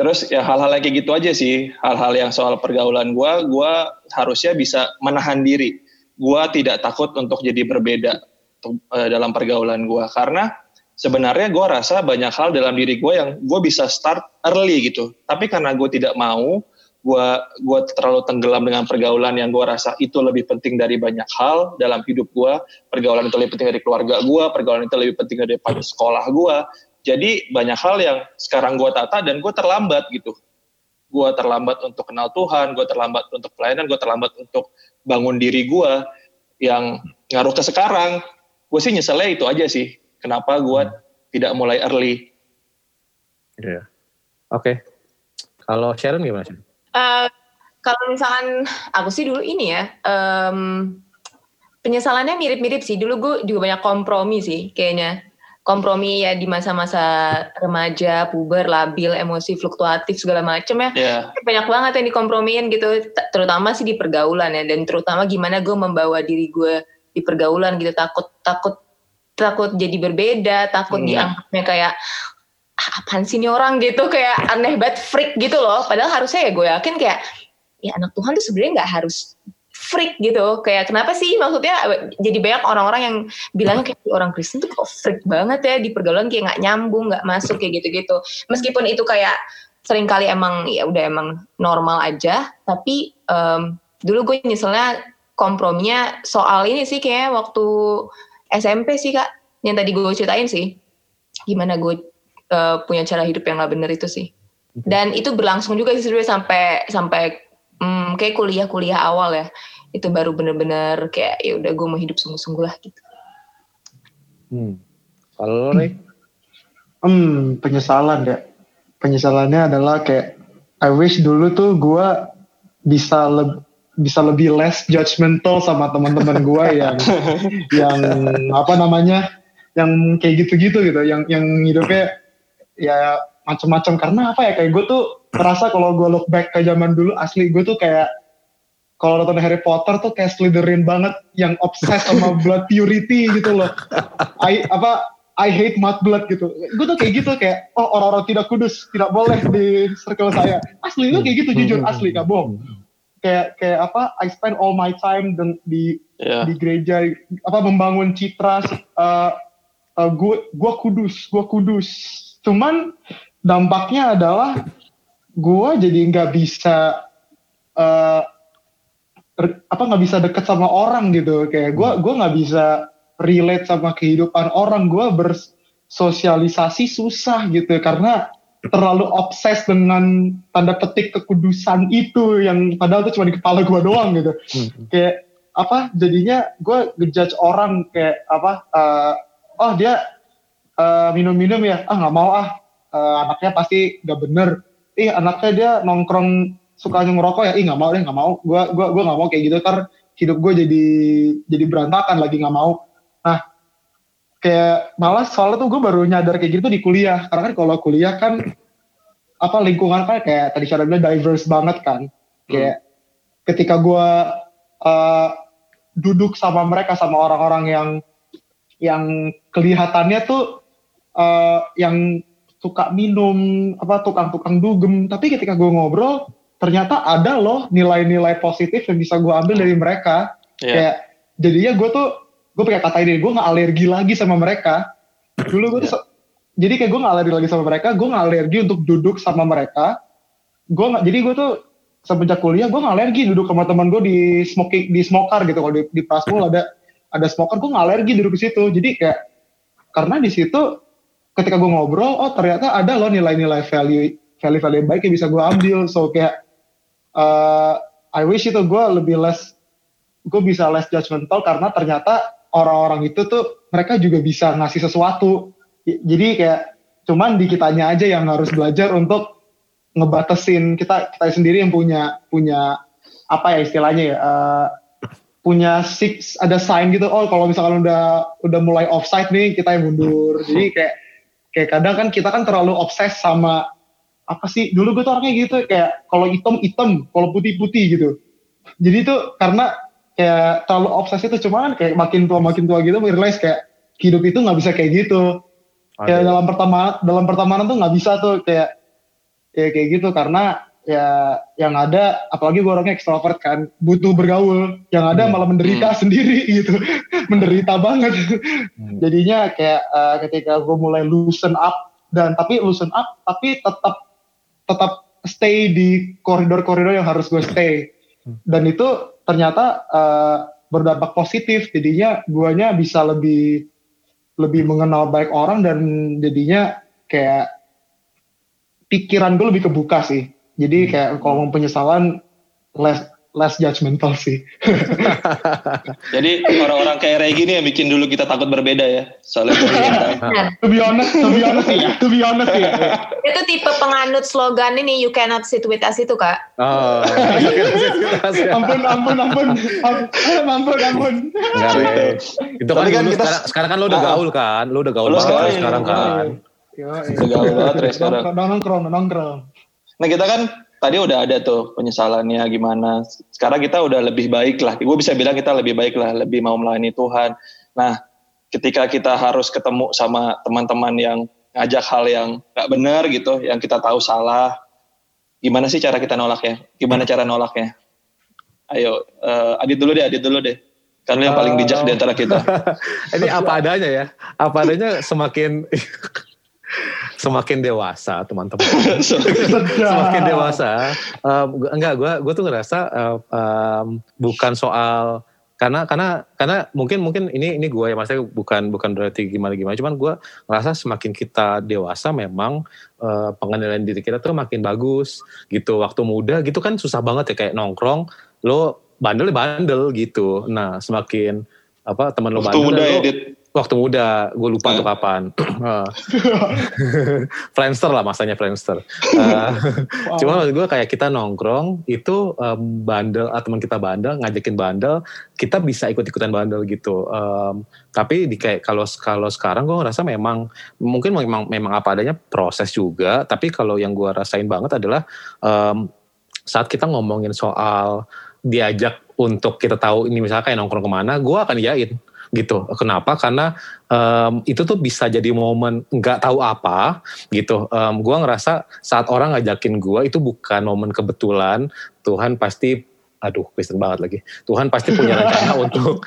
Terus ya hal-hal kayak gitu aja sih, hal-hal yang soal pergaulan gue, gue harusnya bisa menahan diri. Gue tidak takut untuk jadi berbeda uh, dalam pergaulan gue, karena sebenarnya gue rasa banyak hal dalam diri gue yang gue bisa start early gitu. Tapi karena gue tidak mau, gue gue terlalu tenggelam dengan pergaulan yang gue rasa itu lebih penting dari banyak hal dalam hidup gue. Pergaulan itu lebih penting dari keluarga gue, pergaulan itu lebih penting daripada sekolah gue jadi banyak hal yang sekarang gue tata dan gue terlambat gitu. Gue terlambat untuk kenal Tuhan, gue terlambat untuk pelayanan, gue terlambat untuk bangun diri gue yang ngaruh ke sekarang. Gue sih nyeselnya itu aja sih. Kenapa gue hmm. tidak mulai early. Iya. Yeah. Oke. Okay. Kalau Sharon gimana sih? Uh, kalau misalkan aku sih dulu ini ya, um, penyesalannya mirip-mirip sih. Dulu gue juga banyak kompromi sih kayaknya kompromi ya di masa-masa remaja, puber, labil, emosi fluktuatif segala macem ya. Yeah. Banyak banget yang dikompromiin gitu, terutama sih di pergaulan ya dan terutama gimana gue membawa diri gue di pergaulan gitu takut takut takut jadi berbeda, takut hmm. dianggapnya kayak ah, apaan sih ini orang gitu kayak aneh banget freak gitu loh. Padahal harusnya ya gue yakin kayak ya anak Tuhan tuh sebenarnya nggak harus freak gitu kayak kenapa sih maksudnya jadi banyak orang-orang yang bilang kayak orang Kristen tuh kok freak banget ya di pergaulan kayak nggak nyambung nggak masuk kayak gitu-gitu meskipun itu kayak sering kali emang ya udah emang normal aja tapi um, dulu gue nyeselnya komprominya soal ini sih kayak waktu SMP sih kak yang tadi gue ceritain sih gimana gue uh, punya cara hidup yang gak bener itu sih dan itu berlangsung juga sih sebenarnya sampai sampai hmm, kayak kuliah-kuliah awal ya itu baru bener-bener kayak ya udah gue mau hidup sungguh-sungguh lah gitu. Hmm. Kalau lo Hmm, penyesalan ya. Penyesalannya adalah kayak I wish dulu tuh gue bisa lebih bisa lebih less judgmental sama teman-teman gue yang yang apa namanya yang kayak gitu-gitu gitu yang yang hidupnya ya macam-macam karena apa ya kayak gue tuh merasa kalau gue look back ke zaman dulu asli gue tuh kayak kalau nonton Harry Potter tuh kayak Slytherin banget yang obses sama blood purity gitu loh. I apa I hate mud blood gitu. Gue tuh kayak gitu kayak oh orang-orang tidak kudus tidak boleh di circle saya. Asli itu kayak gitu jujur asli gak bohong. Kayak kayak apa I spend all my time di yeah. di gereja apa membangun citra uh, uh, gue gue kudus gue kudus. Cuman dampaknya adalah gue jadi nggak bisa uh, apa nggak bisa deket sama orang gitu kayak gue gue nggak bisa relate sama kehidupan orang gue bersosialisasi susah gitu karena terlalu obses dengan tanda petik kekudusan itu yang padahal itu cuma di kepala gue doang gitu. Hmm. kayak apa jadinya gue ngejudge orang kayak apa uh, oh dia uh, minum-minum ya? Ah nggak mau ah. Uh, anaknya pasti nggak bener. Ih anaknya dia nongkrong suka ngerokok ya? Ih nggak mau deh nggak mau. Gue gua gua nggak mau kayak gitu. Ntar hidup gue jadi jadi berantakan lagi nggak mau. Nah kayak malah soalnya tuh gue baru nyadar kayak gitu di kuliah. Karena kan kalau kuliah kan apa lingkungan kan kayak tadi cara bilang diverse banget kan. Kayak ketika gue uh, duduk sama mereka sama orang-orang yang yang kelihatannya tuh uh, yang suka minum apa tukang-tukang dugem. Tapi ketika gue ngobrol ternyata ada loh nilai-nilai positif yang bisa gue ambil dari mereka. Yeah. kayak jadinya gue tuh gue pakai kata ini gue nggak alergi lagi sama mereka. Dulu gue tuh yeah. jadi kayak gue nggak alergi lagi sama mereka gue nggak alergi untuk duduk sama mereka. Gue nggak jadi gue tuh semenjak kuliah gue nggak alergi duduk sama teman gue di smoking di smoker gitu. Kalau di, di Prasmul ada ada smoker gue nggak alergi duduk di situ. Jadi kayak karena di situ ketika gue ngobrol oh ternyata ada loh nilai-nilai value value value baik yang bisa gue ambil. So kayak uh, I wish itu gue lebih less gue bisa less judgmental karena ternyata orang-orang itu tuh mereka juga bisa ngasih sesuatu. Jadi kayak cuman di kitanya aja yang harus belajar untuk ngebatasin kita kita sendiri yang punya punya apa ya istilahnya ya uh, punya six ada sign gitu. Oh kalau misalkan udah udah mulai offside nih kita yang mundur. Jadi kayak kayak kadang kan kita kan terlalu obses sama apa sih? Dulu gue tuh orangnya gitu kayak kalau hitam hitam kalau putih putih gitu. Jadi tuh karena kayak terlalu obsesi itu cuman kayak makin tua makin tua gitu realize kayak hidup itu nggak bisa kayak gitu Aduh. kayak dalam pertama dalam pertemanan tuh nggak bisa tuh kayak kayak kayak gitu karena ya yang ada apalagi gue orangnya ekstrovert kan butuh bergaul yang ada hmm. malah menderita hmm. sendiri gitu menderita banget hmm. jadinya kayak uh, ketika gue mulai loosen up dan tapi loosen up tapi tetap tetap stay di koridor-koridor yang harus gue stay hmm. dan itu ternyata uh, berdampak positif jadinya guanya bisa lebih lebih mengenal baik orang dan jadinya kayak pikiran gue lebih kebuka sih jadi hmm. kayak kalau mau penyesalan less less judgmental sih. Jadi orang-orang kayak Regi ini yang bikin dulu kita takut berbeda ya. Soalnya to be honest, to be honest ya, to be honest ya. Itu tipe penganut slogan ini you cannot sit with us itu kak. Oh. ampun, ampun, ampun, ampun, ampun. Enggak, Itu kan, kan kita, sekarang, sekarang kan lo udah ah. gaul kan, lo udah gaul banget sekarang kan. Udah gaul banget sekarang. Nongkrong, nongkrong. Nah kita kan tadi udah ada tuh penyesalannya gimana. Sekarang kita udah lebih baik lah. Gue bisa bilang kita lebih baik lah, lebih mau melayani Tuhan. Nah, ketika kita harus ketemu sama teman-teman yang ngajak hal yang gak benar gitu, yang kita tahu salah, gimana sih cara kita nolaknya? Gimana cara nolaknya? Ayo, uh, Adit dulu deh, Adit dulu deh. Karena yang paling bijak uh, di antara kita. Ini apa adanya ya? Apa adanya semakin semakin dewasa teman-teman. Semakin dewasa. Um, enggak gue gue tuh ngerasa um, um, bukan soal karena karena karena mungkin mungkin ini ini gue ya maksudnya bukan bukan berarti gimana gimana. Cuman gue ngerasa semakin kita dewasa memang uh, pengendalian diri kita tuh makin bagus gitu. Waktu muda gitu kan susah banget ya kayak nongkrong lo bandel bandel gitu. Nah semakin apa teman lo bandel muda ya, waktu muda gue lupa tuh kapan. Uh, Friendster lah masanya Friendster. Uh, wow. cuma maksud gue kayak kita nongkrong itu um, bandel ah, teman kita bandel ngajakin bandel kita bisa ikut ikutan bandel gitu. Um, tapi di kayak kalau kalau sekarang gue ngerasa memang mungkin memang memang apa adanya proses juga tapi kalau yang gue rasain banget adalah um, saat kita ngomongin soal diajak untuk kita tahu ini misalnya kayak nongkrong ke mana gue akan yain gitu. Kenapa? Karena um, itu tuh bisa jadi momen nggak tahu apa gitu. Um, gue ngerasa saat orang ngajakin gue itu bukan momen kebetulan. Tuhan pasti aduh Kristen banget lagi Tuhan pasti punya rencana untuk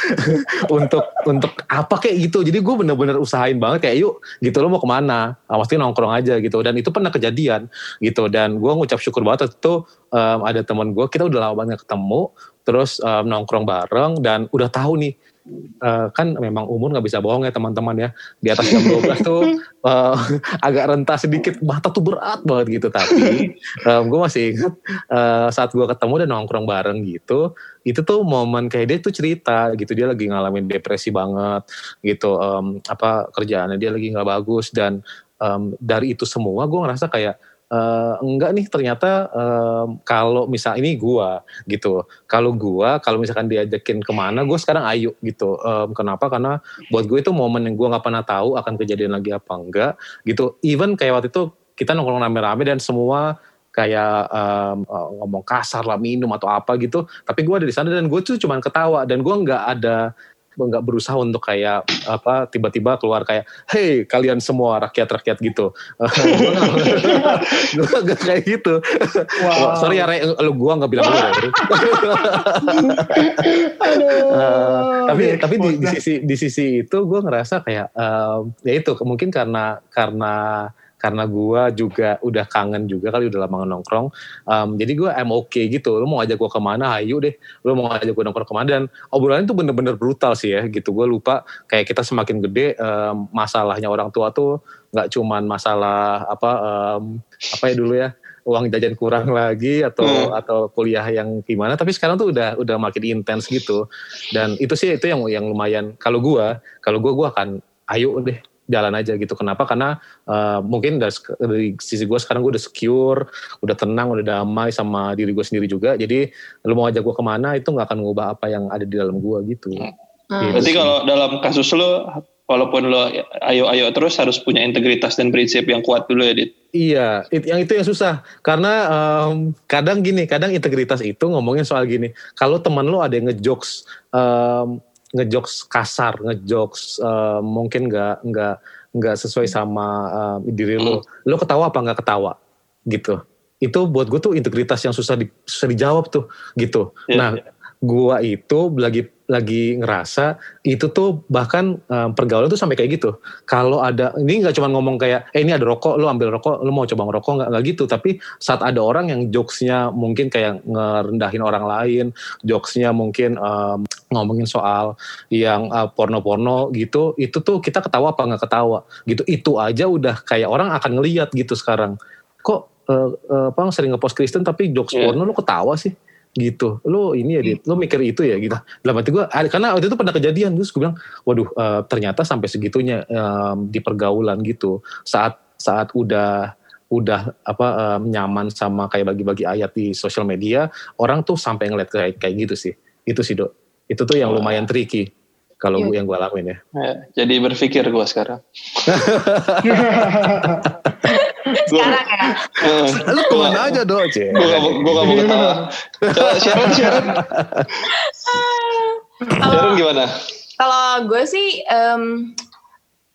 untuk untuk apa kayak gitu jadi gue bener-bener usahain banget kayak yuk gitu lo mau ke mana nah, pasti nongkrong aja gitu dan itu pernah kejadian gitu dan gue ngucap syukur banget itu um, ada teman gue kita udah lama banget ketemu terus um, nongkrong bareng dan udah tahu nih uh, kan memang umur nggak bisa bohong ya teman-teman ya. Di atas jam 12 tuh uh, agak rentah sedikit mata tuh berat banget gitu. Tapi um, gue masih ingat uh, saat gue ketemu dan nongkrong bareng gitu itu tuh momen kayak dia tuh cerita gitu. Dia lagi ngalamin depresi banget gitu um, apa kerjaannya dia lagi nggak bagus dan um, dari itu semua gue ngerasa kayak uh, enggak nih ternyata um, kalau misal ini gua gitu. Kalau gua kalau misalkan diajakin ke mana gue sekarang ayo gitu. Um, kenapa? Karena buat gue itu momen yang gue nggak pernah tahu akan kejadian lagi apa enggak gitu. Even kayak waktu itu kita nongkrong rame-rame dan semua kayak um, ngomong kasar lah minum atau apa gitu. Tapi gue ada di sana dan gue tuh cuman ketawa dan gue nggak ada nggak berusaha untuk kayak apa tiba-tiba keluar kayak hey kalian semua rakyat-rakyat gitu. Gue gak kayak gitu. Wow. sorry ya lu gue nggak bilang lu uh, tapi tapi di, di sisi di sisi itu gue ngerasa kayak um, ya itu mungkin karena karena karena gue juga udah kangen juga kali udah lama nongkrong. Um, jadi gue I'm okay gitu. Lo mau ngajak gue ke mana ayo deh. Lo mau ngajak gue nongkrong ke mana. Dan obrolannya tuh bener-bener brutal sih ya gitu. Gue lupa kayak kita semakin gede um, masalahnya orang tua tuh nggak cuman masalah apa um, apa ya dulu ya uang jajan kurang lagi atau hmm. atau kuliah yang gimana. Tapi sekarang tuh udah udah makin intens gitu. Dan itu sih itu yang yang lumayan. Kalau gue kalau gue gue akan ayo deh jalan aja gitu. Kenapa? Karena uh, mungkin dari, dari sisi gue sekarang gue udah secure, udah tenang, udah damai sama diri gue sendiri juga. Jadi lu mau ajak gue ke mana itu nggak akan mengubah apa yang ada di dalam gue gitu. Hmm. Gitu Berarti kalau dalam kasus lu, walaupun lo ayo-ayo terus harus punya integritas dan prinsip yang kuat dulu ya, Dit. Iya, it, yang itu yang susah. Karena um, kadang gini, kadang integritas itu ngomongin soal gini. Kalau teman lo ada yang ngejokes, um, ngejokes kasar, ngejokes uh, mungkin nggak nggak nggak sesuai sama uh, diri lo, lo ketawa apa nggak ketawa, gitu. Itu buat gue tuh integritas yang susah di, susah dijawab tuh, gitu. Yeah, nah, yeah. gua itu lagi lagi ngerasa itu tuh bahkan um, pergaulan tuh sampai kayak gitu. Kalau ada ini nggak cuma ngomong kayak eh ini ada rokok, lo ambil rokok, lo mau coba ngerokok nggak nggak gitu. Tapi saat ada orang yang jokesnya mungkin kayak ngerendahin orang lain, jokesnya mungkin um, ngomongin soal yang uh, porno-porno gitu, itu tuh kita ketawa apa nggak ketawa gitu. Itu aja udah kayak orang akan ngeliat gitu sekarang. Kok uh, uh, apa sering ngepost Kristen tapi jokes yeah. porno lo ketawa sih? Gitu lo ini ya dit lo mikir itu ya gitu dalam hati gue karena waktu itu pernah kejadian terus gue bilang waduh uh, ternyata sampai segitunya um, di pergaulan gitu saat saat udah udah apa um, nyaman sama kayak bagi-bagi ayat di sosial media orang tuh sampai ngeliat kayak kayak gitu sih itu sih dok itu tuh yang lumayan tricky kalau gue yang gue alamin ya. ya. Jadi berpikir gue sekarang. sekarang ya. Lu ke mana aja dong, Cie? Gue gak, gue gak mau ketawa. Coba Sharon, Sharon. Sharon gimana? Kalau gue sih, um,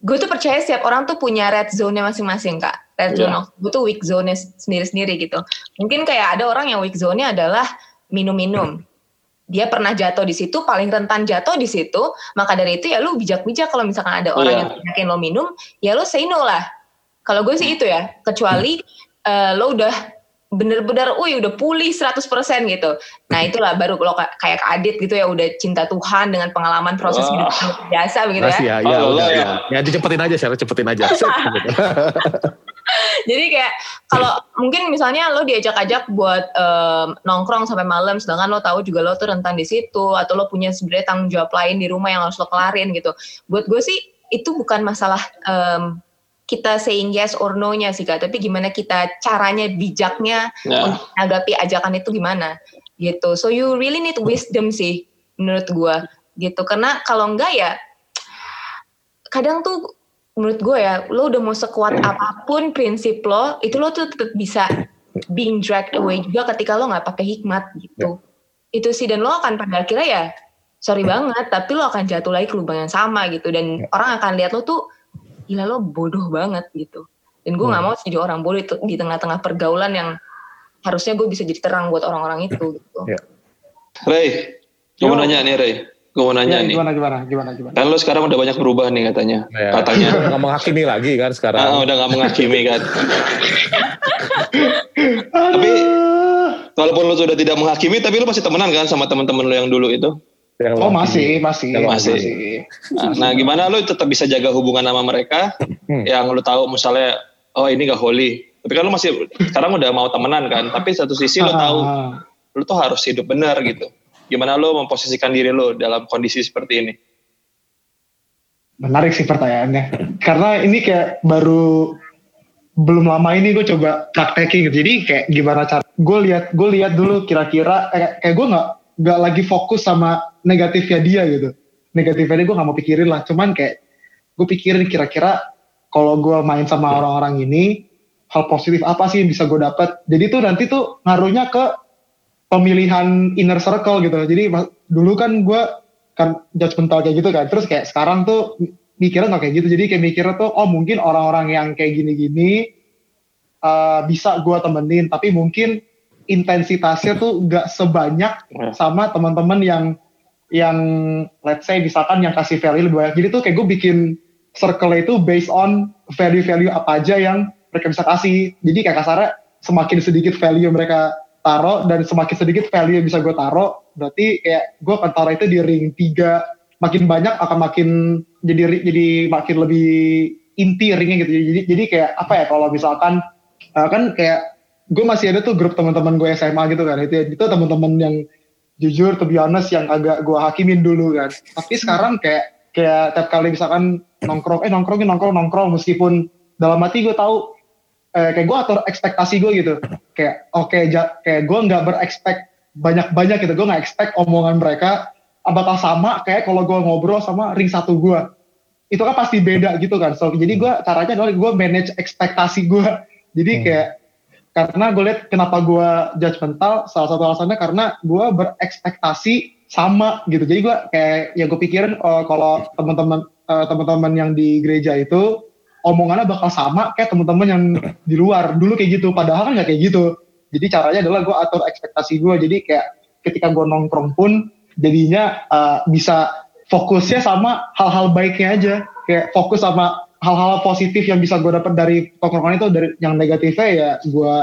gue tuh percaya setiap orang tuh punya red zone-nya masing-masing, Kak. Red zone, yeah. gue tuh weak zone-nya sendiri-sendiri gitu. Mungkin kayak ada orang yang weak zone-nya adalah minum-minum. Dia pernah jatuh di situ, paling rentan jatuh di situ, maka dari itu ya lu bijak-bijak kalau misalkan ada orang yeah. yang ngajakin lo minum, ya lu say no lah kalau gue sih itu ya, kecuali uh, lo udah bener-bener, wih udah pulih 100% gitu. Nah itulah baru lo kayak Adit gitu ya, udah cinta Tuhan dengan pengalaman proses hidup biasa begitu ya. Ya, ya, oh, udah, ya. ya dicepetin aja, Syara, cepetin aja. Jadi kayak kalau mungkin misalnya lo diajak-ajak buat um, nongkrong sampai malam, sedangkan lo tahu juga lo tuh rentan di situ, atau lo punya sebenarnya tanggung jawab lain di rumah yang harus lo kelarin gitu. Buat gue sih itu bukan masalah um, kita saying yes or no-nya sih kak, tapi gimana kita caranya bijaknya yeah. untuk menanggapi ajakan itu gimana gitu. So you really need wisdom sih menurut gue gitu. Karena kalau enggak ya kadang tuh menurut gue ya lo udah mau sekuat apa pun prinsip lo itu lo tuh tetap bisa being dragged away juga ketika lo nggak pakai hikmat gitu. Yeah. Itu sih dan lo akan pada akhirnya ya sorry banget tapi lo akan jatuh lagi ke lubang yang sama gitu dan yeah. orang akan lihat lo tuh gila lo bodoh banget gitu dan gue nggak hmm. mau jadi orang bodoh itu di tengah-tengah pergaulan yang harusnya gue bisa jadi terang buat orang-orang itu gitu. Yeah. Ray, gue mau nanya nih Ray, gue mau nanya ya, nih. Gimana gimana gimana gimana. Kan lo sekarang udah banyak berubah nih katanya, ya. katanya. Udah menghakimi lagi kan sekarang. Ah, udah nggak menghakimi kan. tapi walaupun lo sudah tidak menghakimi, tapi lo masih temenan kan sama teman-teman lo yang dulu itu? Yang oh masih, masih, masih. masih. Nah, nah, gimana lu tetap bisa jaga hubungan sama mereka hmm. yang lu tahu misalnya, oh ini gak holy. Tapi kan lu masih sekarang udah mau temenan kan. Tapi satu sisi lu tahu, ah. lu tuh harus hidup benar gitu. Gimana lu memposisikan diri lu dalam kondisi seperti ini? Menarik sih pertanyaannya. Karena ini kayak baru belum lama ini gue coba praktekin gitu. Jadi kayak gimana cara gue lihat gue lihat dulu kira-kira kayak, kayak gue nggak nggak lagi fokus sama negatifnya dia gitu. Negatifnya dia gue nggak mau pikirin lah. Cuman kayak gue pikirin kira-kira kalau gue main sama orang-orang ini hal positif apa sih yang bisa gue dapat. Jadi tuh nanti tuh ngaruhnya ke pemilihan inner circle gitu. Jadi dulu kan gue kan judgmental kayak gitu kan. Terus kayak sekarang tuh mikirnya nggak kayak gitu jadi kayak mikirnya tuh oh mungkin orang-orang yang kayak gini-gini uh, bisa gue temenin tapi mungkin intensitasnya tuh nggak sebanyak iya. sama teman-teman yang yang let's say misalkan yang kasih value lebih banyak. Jadi tuh kayak gue bikin circle itu based on value-value apa aja yang mereka bisa kasih. Jadi kayak kasarnya semakin sedikit value mereka taruh dan semakin sedikit value yang bisa gue taruh berarti kayak gue akan taruh itu di ring 3 makin banyak akan makin jadi jadi makin lebih inti ringnya gitu. Jadi jadi kayak apa ya kalau misalkan uh, kan kayak gue masih ada tuh grup teman-teman gue SMA gitu kan. Itu itu teman-teman yang jujur to be honest yang agak gue hakimin dulu kan. Tapi sekarang kayak kayak tiap kali misalkan nongkrong eh nongkrong nongkrong nongkrong meskipun dalam hati gue tahu eh, kayak gue atur ekspektasi gue gitu. Kayak oke okay, kayak gue nggak berekspek banyak banyak gitu. Gue nggak expect omongan mereka bakal sama kayak kalau gue ngobrol sama ring satu gue itu kan pasti beda gitu kan. So jadi gue caranya adalah gue manage ekspektasi gue jadi hmm. kayak karena gue lihat kenapa gue judgmental salah satu alasannya karena gue berekspektasi sama gitu. Jadi gue kayak ya gue pikirin uh, kalau teman-teman uh, teman-teman yang di gereja itu omongannya bakal sama kayak teman-teman yang di luar. Dulu kayak gitu padahal kan nggak kayak gitu. Jadi caranya adalah gue atur ekspektasi gue jadi kayak ketika gue nongkrong pun jadinya uh, bisa fokusnya sama hal-hal baiknya aja. Kayak fokus sama hal-hal positif yang bisa gue dapat dari tongkrongan itu dari yang negatifnya ya gue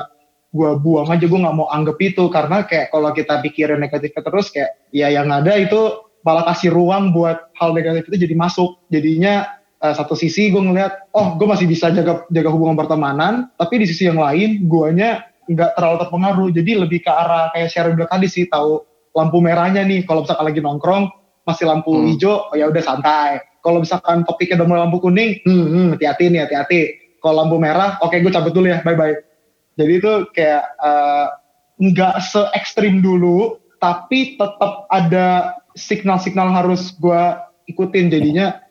gue buang aja gue nggak mau anggap itu. Karena kayak kalau kita pikirin negatifnya terus kayak ya yang ada itu malah kasih ruang buat hal negatif itu jadi masuk. Jadinya uh, satu sisi gue ngeliat oh gue masih bisa jaga jaga hubungan pertemanan tapi di sisi yang lain guanya nggak terlalu terpengaruh. Jadi lebih ke arah kayak share bilang tadi sih tahu lampu merahnya nih. Kalau misalkan lagi nongkrong masih lampu hmm. hijau oh ya udah santai kalau misalkan topiknya udah lampu kuning hmm, hmm hati-hati nih hati-hati. Kalau lampu merah oke okay, gue cabut dulu ya bye bye jadi itu kayak uh, nggak se ekstrim dulu tapi tetap ada signal-signal harus gue ikutin. Jadinya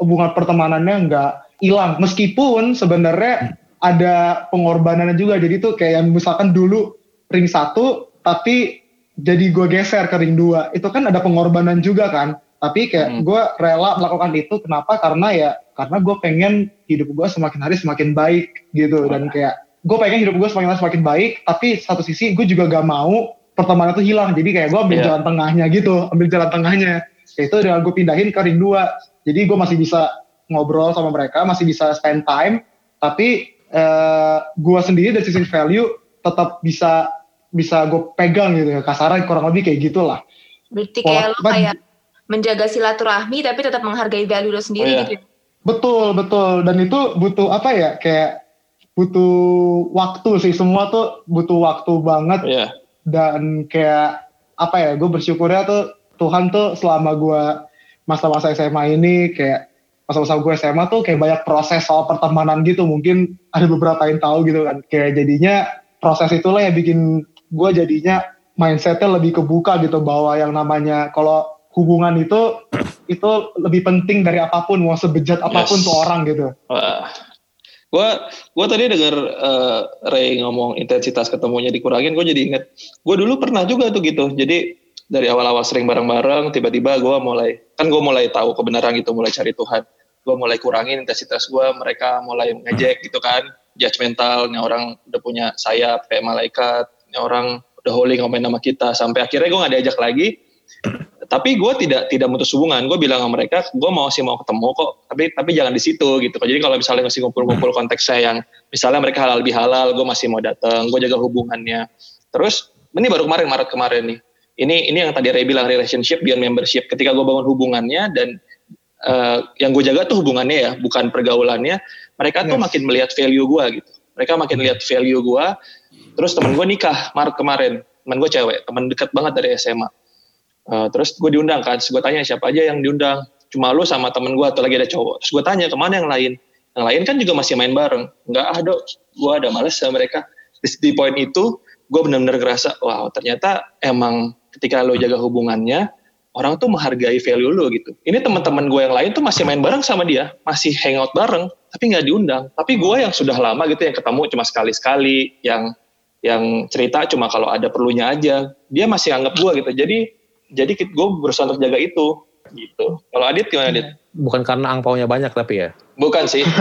hubungan pertemanannya nggak hilang. Meskipun sebenarnya ada pengorbanannya juga. Jadi tuh kayak misalkan dulu ring satu tapi jadi gue geser ke ring 2 itu kan ada pengorbanan juga kan tapi kayak hmm. gue rela melakukan itu kenapa? Karena ya karena gue pengen hidup gue semakin hari semakin baik gitu. Dan kayak gue pengen hidup gue semakin hari semakin baik tapi satu sisi gue juga gak mau pertemanan itu hilang. Jadi kayak gue ambil yeah. jalan tengahnya gitu ambil jalan tengahnya. Kayak itu dengan gue pindahin ke ring 2 jadi gue masih bisa ngobrol sama mereka masih bisa spend time. Tapi uh, eh, gue sendiri dari sisi value tetap bisa bisa gue pegang gitu ya kasaran kurang lebih kayak gitulah. Berarti kayak lo kayak menjaga silaturahmi tapi tetap menghargai value lo sendiri oh, iya. gitu ya? betul betul dan itu butuh apa ya kayak butuh waktu sih semua tuh butuh waktu banget yeah. dan kayak apa ya gue bersyukurnya tuh Tuhan tuh selama gue masa-masa SMA ini kayak masa-masa gue SMA tuh kayak banyak proses soal pertemanan gitu mungkin ada beberapa yang tahu gitu kan kayak jadinya proses itulah yang bikin gue jadinya mindsetnya lebih kebuka gitu bahwa yang namanya kalau hubungan itu itu lebih penting dari apa pun mau sebejat apa pun yes. tuh orang gitu. Wah. Gue gue tadi dengar uh, Ray ngomong intensitas ketemunya dikurangin, gue jadi inget. Gue dulu pernah juga tuh gitu. Jadi dari awal-awal sering bareng-bareng, tiba-tiba gue mulai kan gue mulai tahu kebenaran gitu, mulai cari Tuhan. Gue mulai kurangin intensitas gue, mereka mulai ngejek gitu kan, judgmental, nih orang udah punya sayap kayak malaikat, ini orang udah holy ngomongin nama kita sampai akhirnya gue gak diajak lagi tapi gue tidak tidak mutus hubungan. Gue bilang sama mereka gue mau sih mau ketemu kok tapi tapi jangan di situ gitu. Jadi kalau misalnya masih ngumpul-ngumpul konteksnya yang misalnya mereka halal lebih halal gue masih mau datang gue jaga hubungannya. Terus ini baru kemarin Maret kemarin nih. Ini ini yang tadi Ray bilang relationship beyond membership. Ketika gue bangun hubungannya dan uh, yang gue jaga tuh hubungannya ya bukan pergaulannya mereka tuh yes. makin melihat value gue gitu. Mereka makin lihat value gue terus temen gue nikah Maret kemarin. Temen gue cewek temen dekat banget dari SMA uh, terus gue diundang kan terus gue tanya siapa aja yang diundang? Cuma lu sama temen gue atau lagi ada cowok. Terus gue tanya ke mana yang lain? Yang lain kan juga masih main bareng. Nggak ada gue ada males sama mereka. Di, di poin itu gue benar-benar ngerasa wow ternyata emang ketika lo jaga hubungannya orang tuh menghargai value lo gitu. Ini teman-teman gue yang lain tuh masih main bareng sama dia masih hangout bareng tapi nggak diundang. Tapi gue yang sudah lama gitu yang ketemu cuma sekali-sekali yang yang cerita cuma kalau ada perlunya aja. Dia masih anggap gue gitu. Jadi jadi gue berusaha untuk jaga itu gitu. Kalau Adit gimana Adit? Bukan karena angpaunya banyak tapi ya. Bukan sih.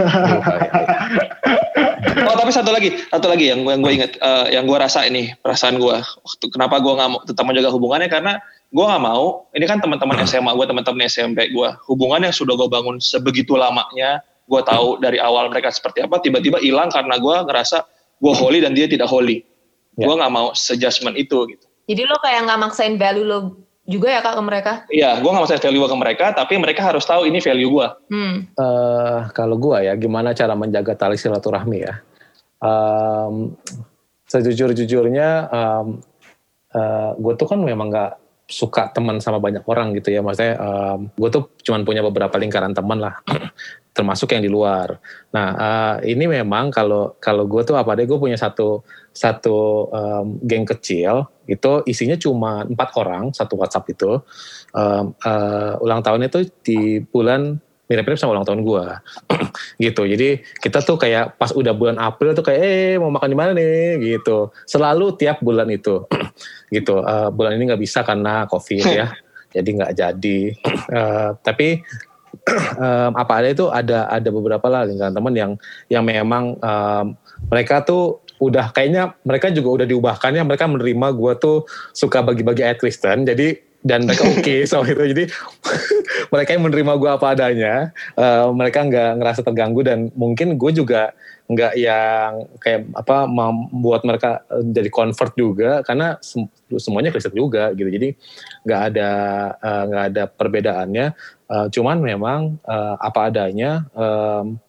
Oh tapi satu lagi satu lagi yang yang gue inget uh, yang gue rasa ini perasaan gue waktu kenapa gue nggak mau tetap menjaga hubungannya karena gue nggak mau ini kan teman-teman SMA gue teman-teman SMP gue hubungan yang sudah gue bangun sebegitu lamanya gue tahu dari awal mereka seperti apa tiba-tiba hilang karena gue ngerasa gue holy dan dia tidak holy. Ya. Gue nggak mau sejudgment itu gitu. Jadi lo kayak nggak maksain value lo juga ya kak ke mereka? Iya, gue nggak maksain value gue ke mereka, tapi mereka harus tahu ini value gue. Hmm. Uh, kalau gue ya, gimana cara menjaga tali silaturahmi ya? Um, sejujur-jujurnya, um, uh, eh, gue tuh kan memang nggak suka teman sama banyak orang gitu ya maksudnya um, gue tuh cuman punya beberapa lingkaran teman lah termasuk yang di luar. Nah uh, ini memang kalau kalau gue tuh apa deh gue punya satu satu um, geng kecil itu isinya cuma empat orang satu WhatsApp itu. Um, uh, ulang tahun itu di bulan mirip-mirip sama ulang tahun gue gitu. Jadi kita tuh kayak pas udah bulan April tuh kayak eh mau makan di mana nih? Gitu. Selalu tiap bulan itu. Gitu. Uh, bulan ini nggak bisa karena covid ya. Jadi nggak jadi. Uh, tapi um, apa ada itu ada ada beberapa lah lingkaran teman yang yang memang um, mereka tuh udah kayaknya mereka juga udah diubahkannya mereka menerima gue tuh suka bagi-bagi ayat Kristen. Jadi dan mereka oke okay soal itu. Jadi mereka yang menerima gue apa adanya uh, mereka nggak ngerasa terganggu dan mungkin gue juga nggak yang kayak apa membuat mereka eh, jadi convert juga karena semuanya Kristen juga gitu. Jadi nggak ada uh, nggak ada perbedaannya. Uh, cuman memang uh, apa adanya um,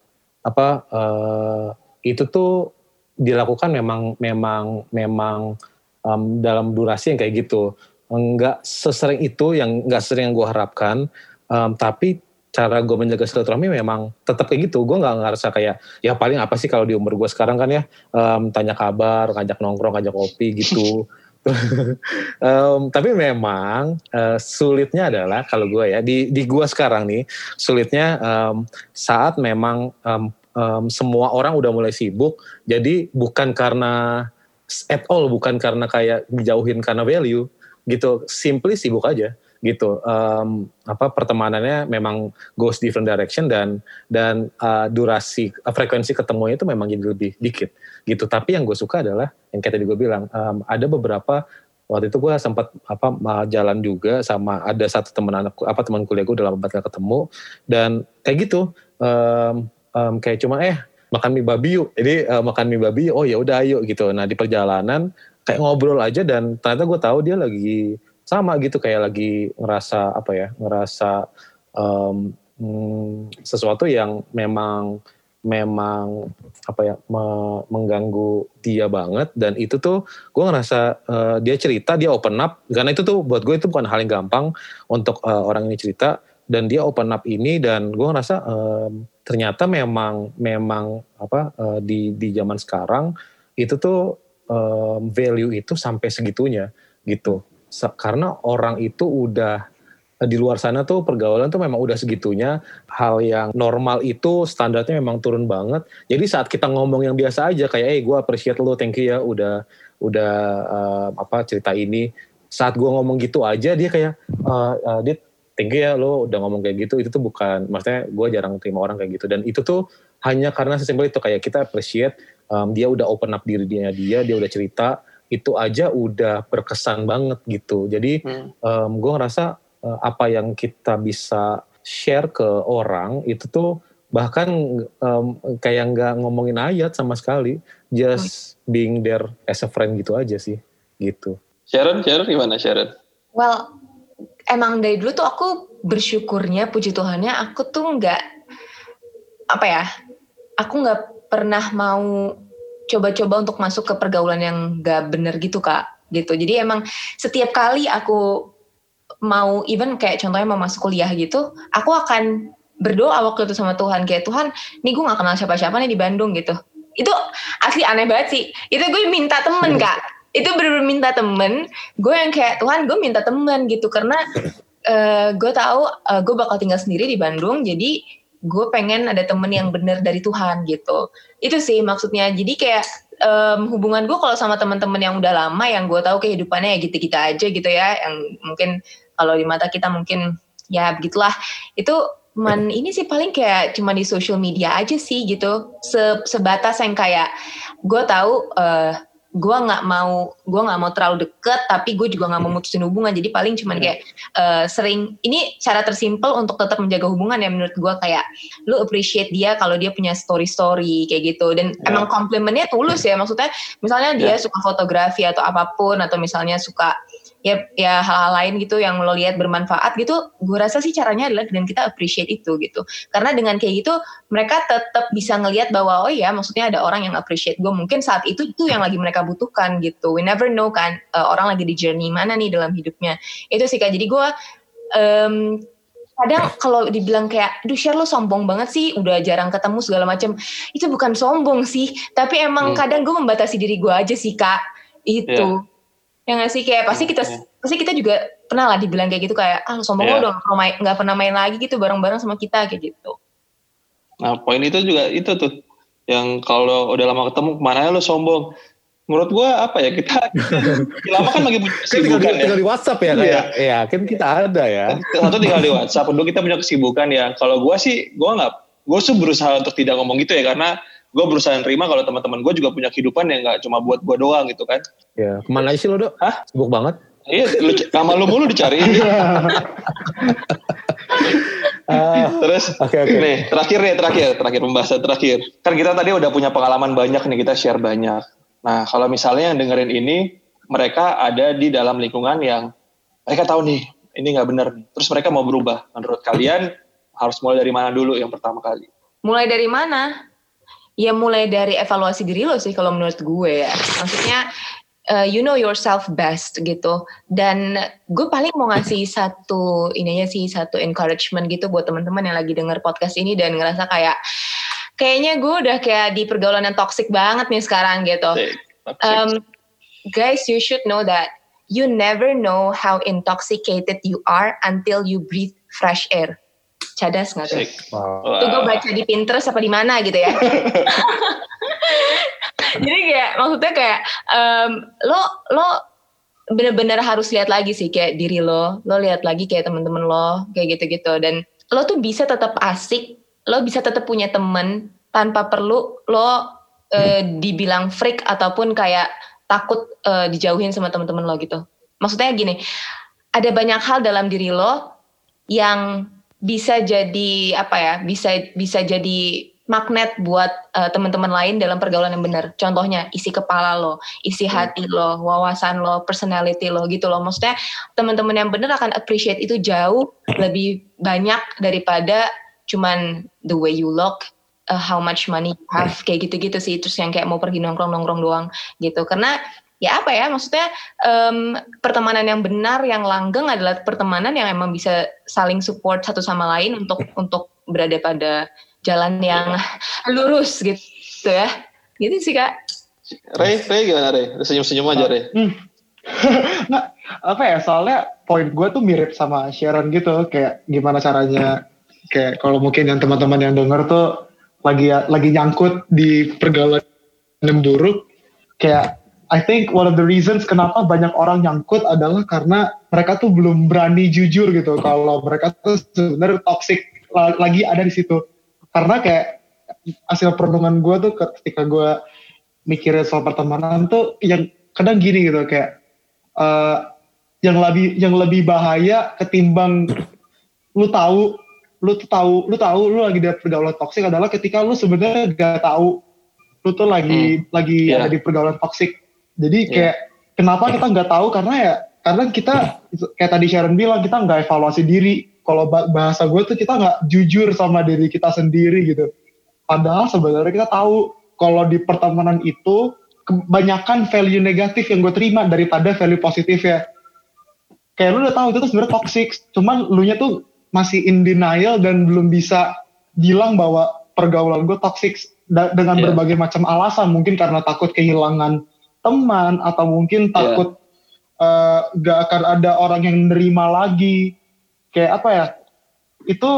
apa uh, itu tuh dilakukan memang memang memang um, dalam durasi yang kayak gitu nggak sesering itu yang nggak sering yang gue harapkan. Um, tapi cara gue menjaga silaturahmi memang tetap kayak gitu. Gue nggak ngerasa kayak ya paling apa sih kalau di umur gue sekarang kan ya? Um, tanya kabar ngajak nongkrong ngajak kopi gitu. Um, tapi memang uh, sulitnya adalah kalau gue ya di di gue sekarang nih sulitnya um, saat memang um, um, semua orang udah mulai sibuk jadi bukan karena at all bukan karena kayak dijauhin karena value gitu. Simply sibuk aja gitu. Um, apa pertemanannya memang goes different direction dan dan uh, durasi uh, frekuensi ketemunya itu memang jadi lebih dikit gitu. Tapi yang gue suka adalah yang kayak tadi gue bilang um, ada beberapa waktu itu gue sempat apa jalan juga sama ada satu teman anak apa teman kuliah gue banget gak ketemu. Dan kayak gitu um, um, kayak cuma eh makan mie babi yuk. Jadi uh, makan mie babi oh ya udah ayo gitu. Nah di perjalanan kayak ngobrol aja dan ternyata gue tahu dia lagi sama gitu kayak lagi ngerasa apa ya ngerasa um, hmm, sesuatu yang memang memang apa ya me, mengganggu dia banget. Dan itu tuh gue ngerasa uh, dia cerita dia open up. Karena itu tuh buat gue itu bukan hal yang gampang untuk uh, orang ini cerita. Dan dia open up ini dan gue ngerasa um, ternyata memang memang apa uh, di di zaman sekarang itu tuh um, value itu sampai segitunya gitu. Karena orang itu udah di luar sana tuh pergaulan tuh memang udah segitunya. Hal yang normal itu standarnya memang turun banget. Jadi saat kita ngomong yang biasa aja kayak eh gue appreciate lo thank you ya udah udah uh, apa cerita ini. Saat gue ngomong gitu aja dia kayak uh, uh, dit thank you ya lo udah ngomong kayak gitu. Itu tuh bukan maksudnya gue jarang terima orang kayak gitu. Dan itu tuh hanya karena sesimpel itu kayak kita appreciate um, dia udah open up diri dia dia dia udah cerita itu aja udah berkesan banget gitu jadi hmm. um, gue ngerasa uh, apa yang kita bisa share ke orang itu tuh bahkan um, kayak nggak ngomongin ayat sama sekali just hmm. being there as a friend gitu aja sih gitu Sharon Sharon gimana Sharon well emang dari dulu tuh aku bersyukurnya puji Tuhannya aku tuh nggak apa ya aku nggak pernah mau coba-coba untuk masuk ke pergaulan yang gak bener gitu kak gitu. Jadi emang setiap kali aku mau even kayak contohnya mau masuk kuliah gitu aku akan berdoa waktu itu sama Tuhan kayak Tuhan nih gue gak kenal siapa-siapa nih di Bandung gitu. Itu asli aneh banget sih. Itu gue minta temen kak. Itu bener-bener minta temen. Gue yang kayak Tuhan gue minta temen gitu. Karena uh, gue tahu uh, gue bakal tinggal sendiri di Bandung jadi gue pengen ada temen yang bener dari Tuhan gitu. Itu sih maksudnya. Jadi kayak um, hubungan gue kalau sama teman-teman yang udah lama yang gue tahu kehidupannya ya gitu-gitu aja gitu ya. Yang mungkin kalau di mata kita mungkin ya begitulah. Itu cuman ini sih paling kayak cuma di social media aja sih gitu. Se sebatas yang kayak gue tahu uh, gue nggak mau gue nggak mau terlalu deket tapi gue juga nggak mau mutusin hubungan jadi paling cuman kayak uh, sering ini cara tersimpel untuk tetap menjaga hubungan ya menurut gue kayak lu appreciate dia kalau dia punya story story kayak gitu dan yeah. emang komplimennya tulus ya maksudnya misalnya dia yeah. suka fotografi atau apa pun atau misalnya suka ya ya hal-hal lain gitu yang lo lihat bermanfaat gitu gue rasa sih caranya adalah dengan kita appreciate itu gitu. Karena dengan kayak gitu mereka tetap bisa ngelihat bahwa oh ya maksudnya ada orang yang appreciate gue mungkin saat itu itu yang lagi mereka butuhkan gitu. We never know kan uh, orang lagi di journey mana nih dalam hidupnya. Itu sih kak. Jadi gue um, kadang kalau dibilang kayak, duh share lo sombong banget sih, udah jarang ketemu segala macam, itu bukan sombong sih, tapi emang hmm. kadang gue membatasi diri gue aja sih kak, itu. Yeah ya nggak sih? Kayak pasti kita yeah. pasti kita juga pernah lah dibilang kayak gitu kayak ah sombong yeah. lo dong nggak pernah main lagi gitu bareng-bareng sama kita kayak gitu. Nah poin itu juga itu tuh yang kalau udah lama ketemu ke mana lo sombong? Menurut gua apa ya kita lama kan lagi punya kesibukan tinggal, ya. tinggal di WhatsApp ya kayak. Ya, ya kan kita ada ya. Satu tinggal di WhatsApp dulu kita punya kesibukan ya. Kalau gua sih gua nggak gue tuh berusaha untuk tidak ngomong gitu ya karena gue berusaha nerima kalau teman-teman gue juga punya kehidupan yang nggak cuma buat gue doang gitu kan. Ya, ke mana aja sih lo dok? Hah? Sibuk banget. Iya, lu, sama lu mulu dicari. uh, Terus, okay, okay. nih terakhir nih terakhir, terakhir pembahasan terakhir. Kan kita tadi udah punya pengalaman banyak nih kita share banyak. Nah kalau misalnya yang dengerin ini mereka ada di dalam lingkungan yang mereka tahu nih ini nggak benar nih. Terus mereka mau berubah. Menurut kalian harus mulai dari mana dulu yang pertama kali? Mulai dari mana? Ya mulai dari evaluasi diri lo sih kalau menurut gue ya. Maksudnya uh, you know yourself best gitu. Dan gue paling mau ngasih satu ininya sih satu encouragement gitu buat teman-teman yang lagi denger podcast ini dan ngerasa kayak kayaknya gue udah kayak di pergaulan yang toxic banget nih sekarang gitu. Um, guys, you should know that you never know how intoxicated you are until you breathe fresh air cadas nggak tuh? Wow. Itu gue baca di Pinterest apa di mana gitu ya. Jadi kayak maksudnya kayak um, lo lo bener-bener harus lihat lagi sih kayak diri lo, lo lihat lagi kayak temen-temen lo kayak gitu-gitu dan lo tuh bisa tetap asik, lo bisa tetap punya temen tanpa perlu lo uh, dibilang freak ataupun kayak takut uh, dijauhin sama temen-temen lo gitu. Maksudnya gini, ada banyak hal dalam diri lo yang bisa jadi apa ya bisa bisa jadi magnet buat uh, teman-teman lain dalam pergaulan yang benar. Contohnya isi kepala lo, isi hmm. hati lo, wawasan lo, personality lo gitu loh. Maksudnya teman-teman yang benar akan appreciate itu jauh lebih banyak daripada cuman the way you look, uh, how much money you have kayak gitu-gitu sih. Terus yang kayak mau pergi nongkrong-nongkrong doang gitu. Karena ya apa ya? Maksudnya um, pertemanan yang benar yang langgeng adalah pertemanan yang emang bisa saling support satu sama lain untuk untuk berada pada jalan yang lurus gitu ya. Gitu sih kak. Ray Ray gimana Ray senyum senyum aja Ray hmm. nggak apa ya? Soalnya poin gue tuh mirip sama Sharon gitu. Kayak gimana caranya? Kayak kalau mungkin yang teman-teman yang denger tuh lagi lagi nyangkut di pergaulan yang buruk kayak I think one of the reasons kenapa banyak orang nyangkut adalah karena mereka tuh belum berani jujur gitu kalau mereka tuh sebenarnya toxic lagi ada di situ. Karena kayak hasil perenungan gue tuh ketika gue mikirin soal pertemanan tuh yang kadang gini gitu kayak uh, yang lebih yang lebih bahaya ketimbang lu tahu lu tuh tahu lu tahu lu lagi di pergaulan toksik adalah ketika lu sebenarnya gak tahu lu tuh lagi hmm. lagi yeah. ada di pergaulan toksik jadi iya. kayak yeah. kenapa kita nggak tahu karena ya karena kita kayak tadi Sharon bilang kita nggak evaluasi diri. Kalau bahasa gue tuh kita nggak jujur sama diri kita sendiri gitu. Padahal sebenarnya kita tahu kalau di pertemanan itu kebanyakan value negatif yang gue terima daripada value positif ya. Kayak lu udah tahu itu tuh sebenarnya toxic, cuman lu nya tuh masih in denial dan belum bisa bilang bahwa pergaulan gue toxic dengan yeah. berbagai macam alasan mungkin karena takut kehilangan teman atau mungkin iya. takut yeah. uh, gak akan ada orang yang menerima lagi kayak apa ya itu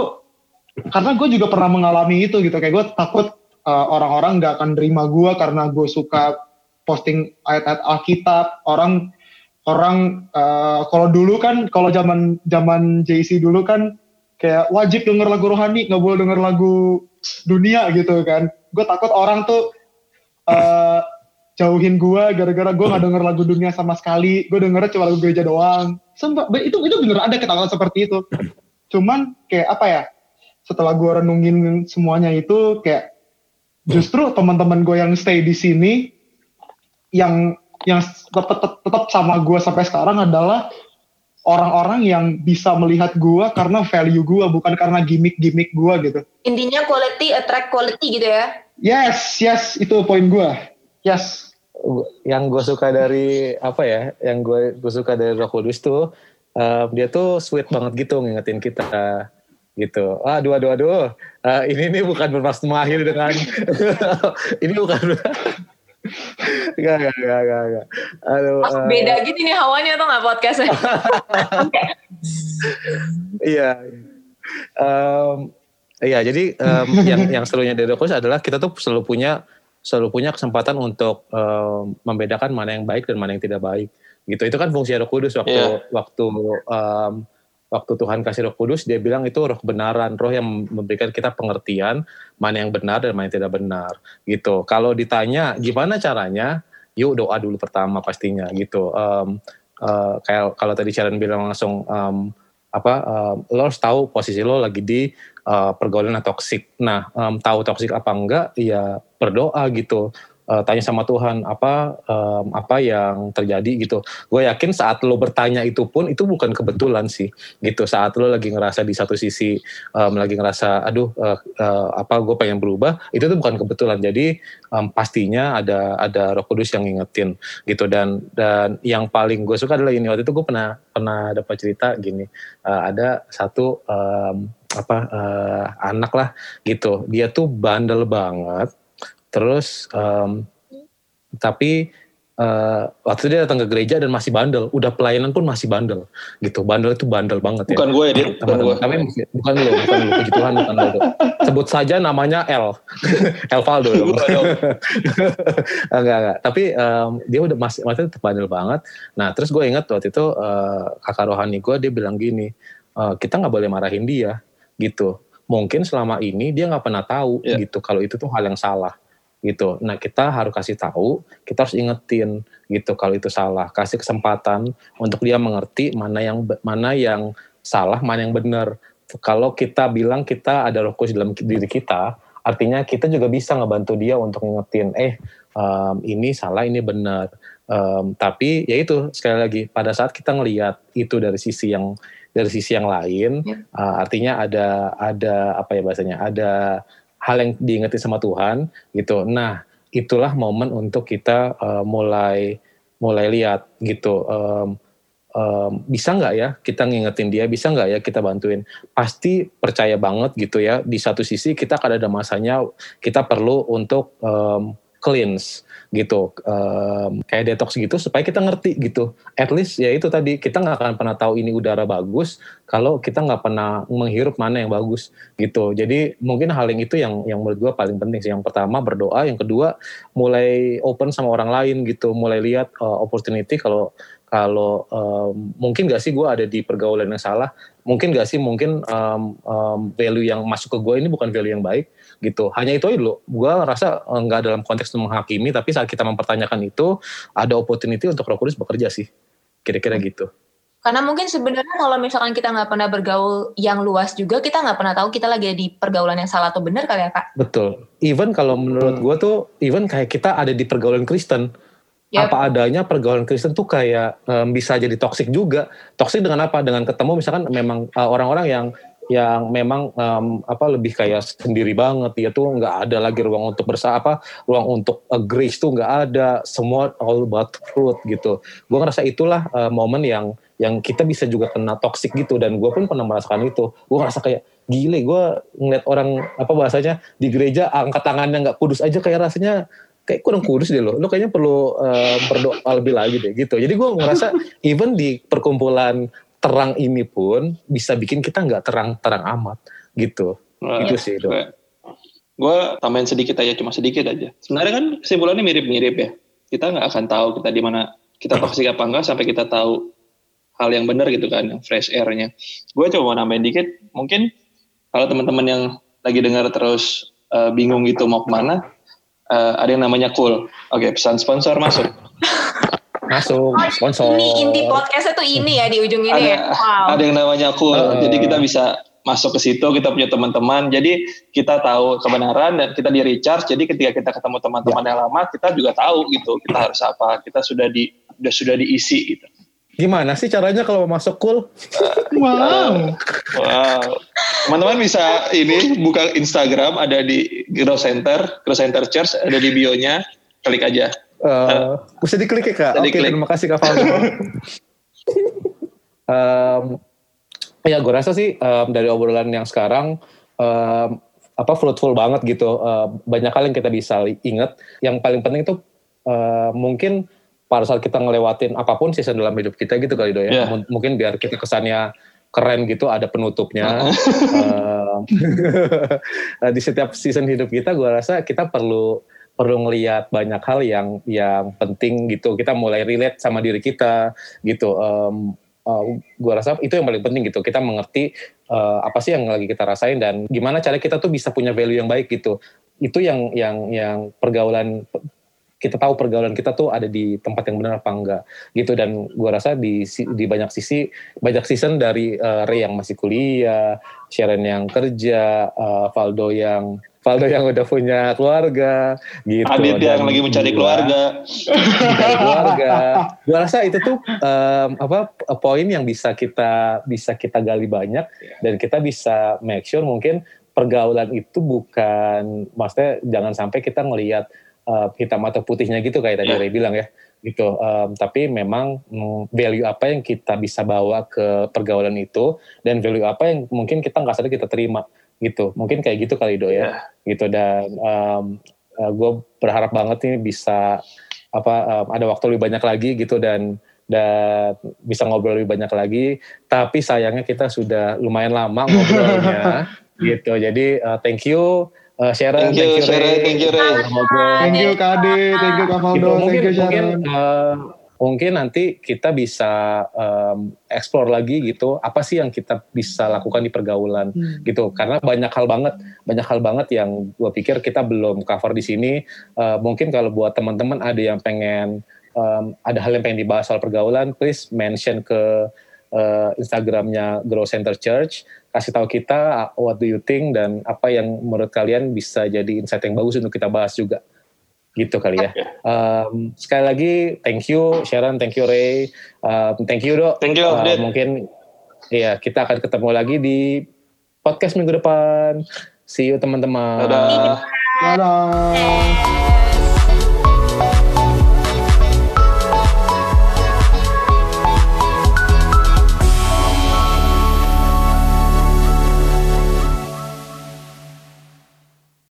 karena gue juga pernah mengalami itu gitu kayak gue takut uh, orang-orang gak akan terima gue karena gue suka posting ayat-ayat Alkitab orang orang uh, kalau dulu kan kalau zaman zaman JC dulu kan kayak wajib denger lagu rohani nggak boleh denger lagu dunia gitu kan gue takut orang tuh uh, jauhin gue gara-gara gue nggak denger lagu dunia sama sekali gue denger cuma lagu gereja doang Sumpah, itu itu bener ada ketakutan seperti itu cuman kayak apa ya setelah gue renungin semuanya itu kayak justru teman-teman gue yang stay di sini yang yang tetap tetap sama gue sampai sekarang adalah orang-orang yang bisa melihat gue karena value gue bukan karena gimmick-gimmick gue gitu. Intinya quality attract quality gitu ya? Yes, yes itu poin gue. Yes. Yang gue suka dari apa ya? Yang gue gue suka dari Roh Kudus tuh uh, dia tuh sweet banget gitu ngingetin kita gitu. Aduh, aduh, aduh. Uh, ini ini bukan bermaksud mengakhiri dengan ini bukan Gak, gak, gak, gak, gak. Aduh, uh, beda gitu nih hawanya tuh gak podcastnya? Iya. Um, iya, jadi um, yang yang serunya dari Kudus adalah kita tuh selalu punya selalu punya kesempatan untuk um, membedakan mana yang baik dan mana yang tidak baik. Gitu. Itu kan fungsi Roh Kudus waktu yeah. waktu um, waktu Tuhan kasih roh kudus, dia bilang itu roh kebenaran, roh yang memberikan kita pengertian mana yang benar dan mana yang tidak benar. Gitu. Kalau ditanya gimana caranya, yuk doa dulu pertama pastinya gitu. Um, uh, kayak kalau tadi Sharon bilang langsung um, apa um, lo harus tahu posisi lo lagi di uh, pergaulan toksik. Nah, um, tahu toksik apa enggak, ya berdoa gitu uh, tanya sama Tuhan apa um, apa yang terjadi? Gitu. Gue yakin saat lo bertanya itu pun itu bukan kebetulan sih. Gitu. Saat lo lagi ngerasa di satu sisi um, lagi ngerasa aduh uh, uh, apa gue pengen berubah? Itu tuh bukan kebetulan. Jadi um, pastinya ada ada Roh Kudus yang ngingetin. Gitu dan dan yang paling gue suka adalah ini. Waktu itu gue pernah pernah dapat cerita gini. Uh, ada satu um, apa uh, anak lah gitu. Dia tuh bandel banget terus um, tapi uh, waktu dia datang ke gereja dan masih bandel. Udah pelayanan pun masih bandel gitu. Bandel itu bandel banget bukan ya. Bukan gue ya dia bukan gue tapi bukan lo bukan lo puji Tuhan bukan lo sebut saja namanya El. El Valdo dong. Enggak enggak. Tapi um, dia udah masih masih tetap bandel banget. Nah terus gue ingat waktu itu uh, kakak rohani gue dia bilang gini uh, kita nggak boleh marahin dia gitu. Mungkin selama ini dia nggak pernah tahu yeah. gitu kalau itu tuh hal yang salah gitu. Nah kita harus kasih tahu, kita harus ingetin gitu kalau itu salah, kasih kesempatan untuk dia mengerti mana yang mana yang salah, mana yang benar. Kalau kita bilang kita ada roh kudus dalam diri kita, artinya kita juga bisa ngebantu dia untuk ngingetin, eh um, ini salah, ini benar. Um, tapi ya itu sekali lagi pada saat kita ngelihat itu dari sisi yang dari sisi yang lain, ya. uh, artinya ada ada apa ya bahasanya, ada hal yang diingetin sama Tuhan gitu. Nah, itulah momen untuk kita uh, mulai mulai lihat gitu. Um, um, bisa nggak ya kita ngingetin dia, bisa nggak ya kita bantuin? Pasti percaya banget gitu ya. Di satu sisi kita akan ada masanya kita perlu untuk um, cleanse gitu um, kayak detox gitu supaya kita ngerti gitu. At least ya itu tadi kita nggak akan pernah tahu ini udara bagus kalau kita nggak pernah menghirup mana yang bagus gitu. Jadi mungkin hal yang itu yang yang menurut gue paling penting sih. Yang pertama berdoa yang kedua mulai open sama orang lain gitu mulai lihat uh, opportunity kalau kalau um, mungkin gak sih gue ada di pergaulan yang salah? Mungkin gak sih? Mungkin um, um, value yang masuk ke gue ini bukan value yang baik gitu hanya itu aja dulu gue rasa eh, nggak dalam konteks menghakimi tapi saat kita mempertanyakan itu ada opportunity untuk Roh Kudus bekerja sih kira-kira hmm. gitu karena mungkin sebenarnya kalau misalkan kita nggak pernah bergaul yang luas juga, kita nggak pernah tahu kita lagi di pergaulan yang salah atau benar kali ya kak? Betul. Even kalau menurut gue tuh, even kayak kita ada di pergaulan Kristen, yep. apa adanya pergaulan Kristen tuh kayak um, bisa jadi toksik juga. Toksik dengan apa? Dengan ketemu misalkan memang uh, orang-orang yang yang memang um, apa lebih kayak sendiri banget. Dia tuh nggak ada lagi ruang untuk bersama apa ruang untuk uh, grace tuh nggak ada. Semua all about truth gitu. Gue ngerasa itulah uh, momen yang yang kita bisa juga kena toxic gitu. Dan gue pun pernah merasakan itu. Gue ngerasa kayak gile gue ngeliat orang apa bahasanya di gereja angkat tangannya nggak kudus aja kayak rasanya kayak kurang kudus deh lo. Lo kayaknya perlu uh, berdoa lebih lagi deh gitu. Jadi gue ngerasa even di perkumpulan terang ini pun bisa bikin kita nggak terang-terang amat gitu nah, itu sih itu gue tambahin sedikit aja cuma sedikit aja sebenarnya kan kesimpulannya mirip-mirip ya kita nggak akan tahu kita di mana kita toksik apa enggak sampai kita tahu hal yang benar gitu kan, fresh air-nya. Gue coba mau nambahin dikit, mungkin kalau teman-teman yang lagi dengar terus uh, bingung gitu mau ke mana, uh, ada yang namanya cool. Oke, okay, pesan sponsor masuk. masuk oh, sponsor. Ini inti podcastnya tuh ini ya di ujung ini ada, ya. Wow. Ada yang namanya cool. Uh, Jadi kita bisa masuk ke situ kita punya teman-teman jadi kita tahu kebenaran dan kita di recharge jadi ketika kita ketemu teman-teman ya. yang lama kita juga tahu gitu kita harus apa kita sudah di sudah sudah diisi gitu Gimana sih caranya kalau mau masuk cool? wow. wow. Teman-teman bisa ini buka Instagram ada di Grow Center, Grow Center Church ada di bio-nya, klik aja. Uh, bisa diklik ya kak? Oke, okay, terima kasih kak Faldo. um, ya gue rasa sih um, dari obrolan yang sekarang um, apa fruitful banget gitu. Uh, banyak hal yang kita bisa ingat. Yang paling penting itu uh, mungkin pada saat kita ngelewatin apa pun season dalam hidup kita gitu kali do ya. Yeah. mungkin biar kita kesannya keren gitu ada penutupnya. uh, di setiap season hidup kita gue rasa kita perlu perlu ngelihat banyak hal yang yang penting gitu. Kita mulai relate sama diri kita gitu. Um, uh, gue rasa itu yang paling penting gitu. Kita mengerti uh, apa sih yang lagi kita rasain dan gimana cara kita tuh bisa punya value yang baik gitu. Itu yang yang yang pergaulan kita tahu pergaulan kita tuh ada di tempat yang benar apa enggak gitu dan gue rasa di di banyak sisi banyak season dari uh, Ray yang masih kuliah, Sharon yang kerja, uh, Valdo yang Valdo yang udah punya keluarga gitu. Adit yang lagi mencari keluarga. mencari keluarga. Gue rasa itu tuh um, apa poin yang bisa kita bisa kita gali banyak dan kita bisa make sure mungkin pergaulan itu bukan maksudnya jangan sampai kita ngelihat uh, hitam atau putihnya gitu kayak tadi yeah. Ray bilang ya gitu. Um, tapi memang um, value apa yang kita bisa bawa ke pergaulan itu dan value apa yang mungkin kita nggak sadar kita terima gitu. Mungkin kayak gitu kali do ya. Yeah. Gitu dan um, uh, eh, gue berharap banget nih bisa apa um, ada waktu lebih banyak lagi gitu dan dan bisa ngobrol lebih banyak lagi. Tapi sayangnya kita sudah lumayan lama ngobrolnya gitu. Jadi uh, thank you uh, Sharon, thank you, thank you Sharon, thank you Ray. Thank you Kade, thank you Kak Faldo, gitu, thank you Sharon. Mungkin, uh, mungkin nanti kita bisa um, explore lagi gitu apa sih yang kita bisa lakukan di pergaulan hmm. gitu. Karena banyak hal banget banyak hal banget yang gue pikir kita belum cover di sini. Uh, mungkin kalau buat teman-teman ada yang pengen um, ada hal yang pengen dibahas soal pergaulan please mention ke uh, Instagramnya Grow Center Church. Kasih tahu kita what do you think dan apa yang menurut kalian bisa jadi insight yang bagus untuk kita bahas juga gitu kali ya. Um, sekali lagi thank you Sharon, thank you Ray, um, thank you dok. Thank you. Uh, mungkin ya kita akan ketemu lagi di podcast minggu depan. See you teman-teman. Dadah. Dadah.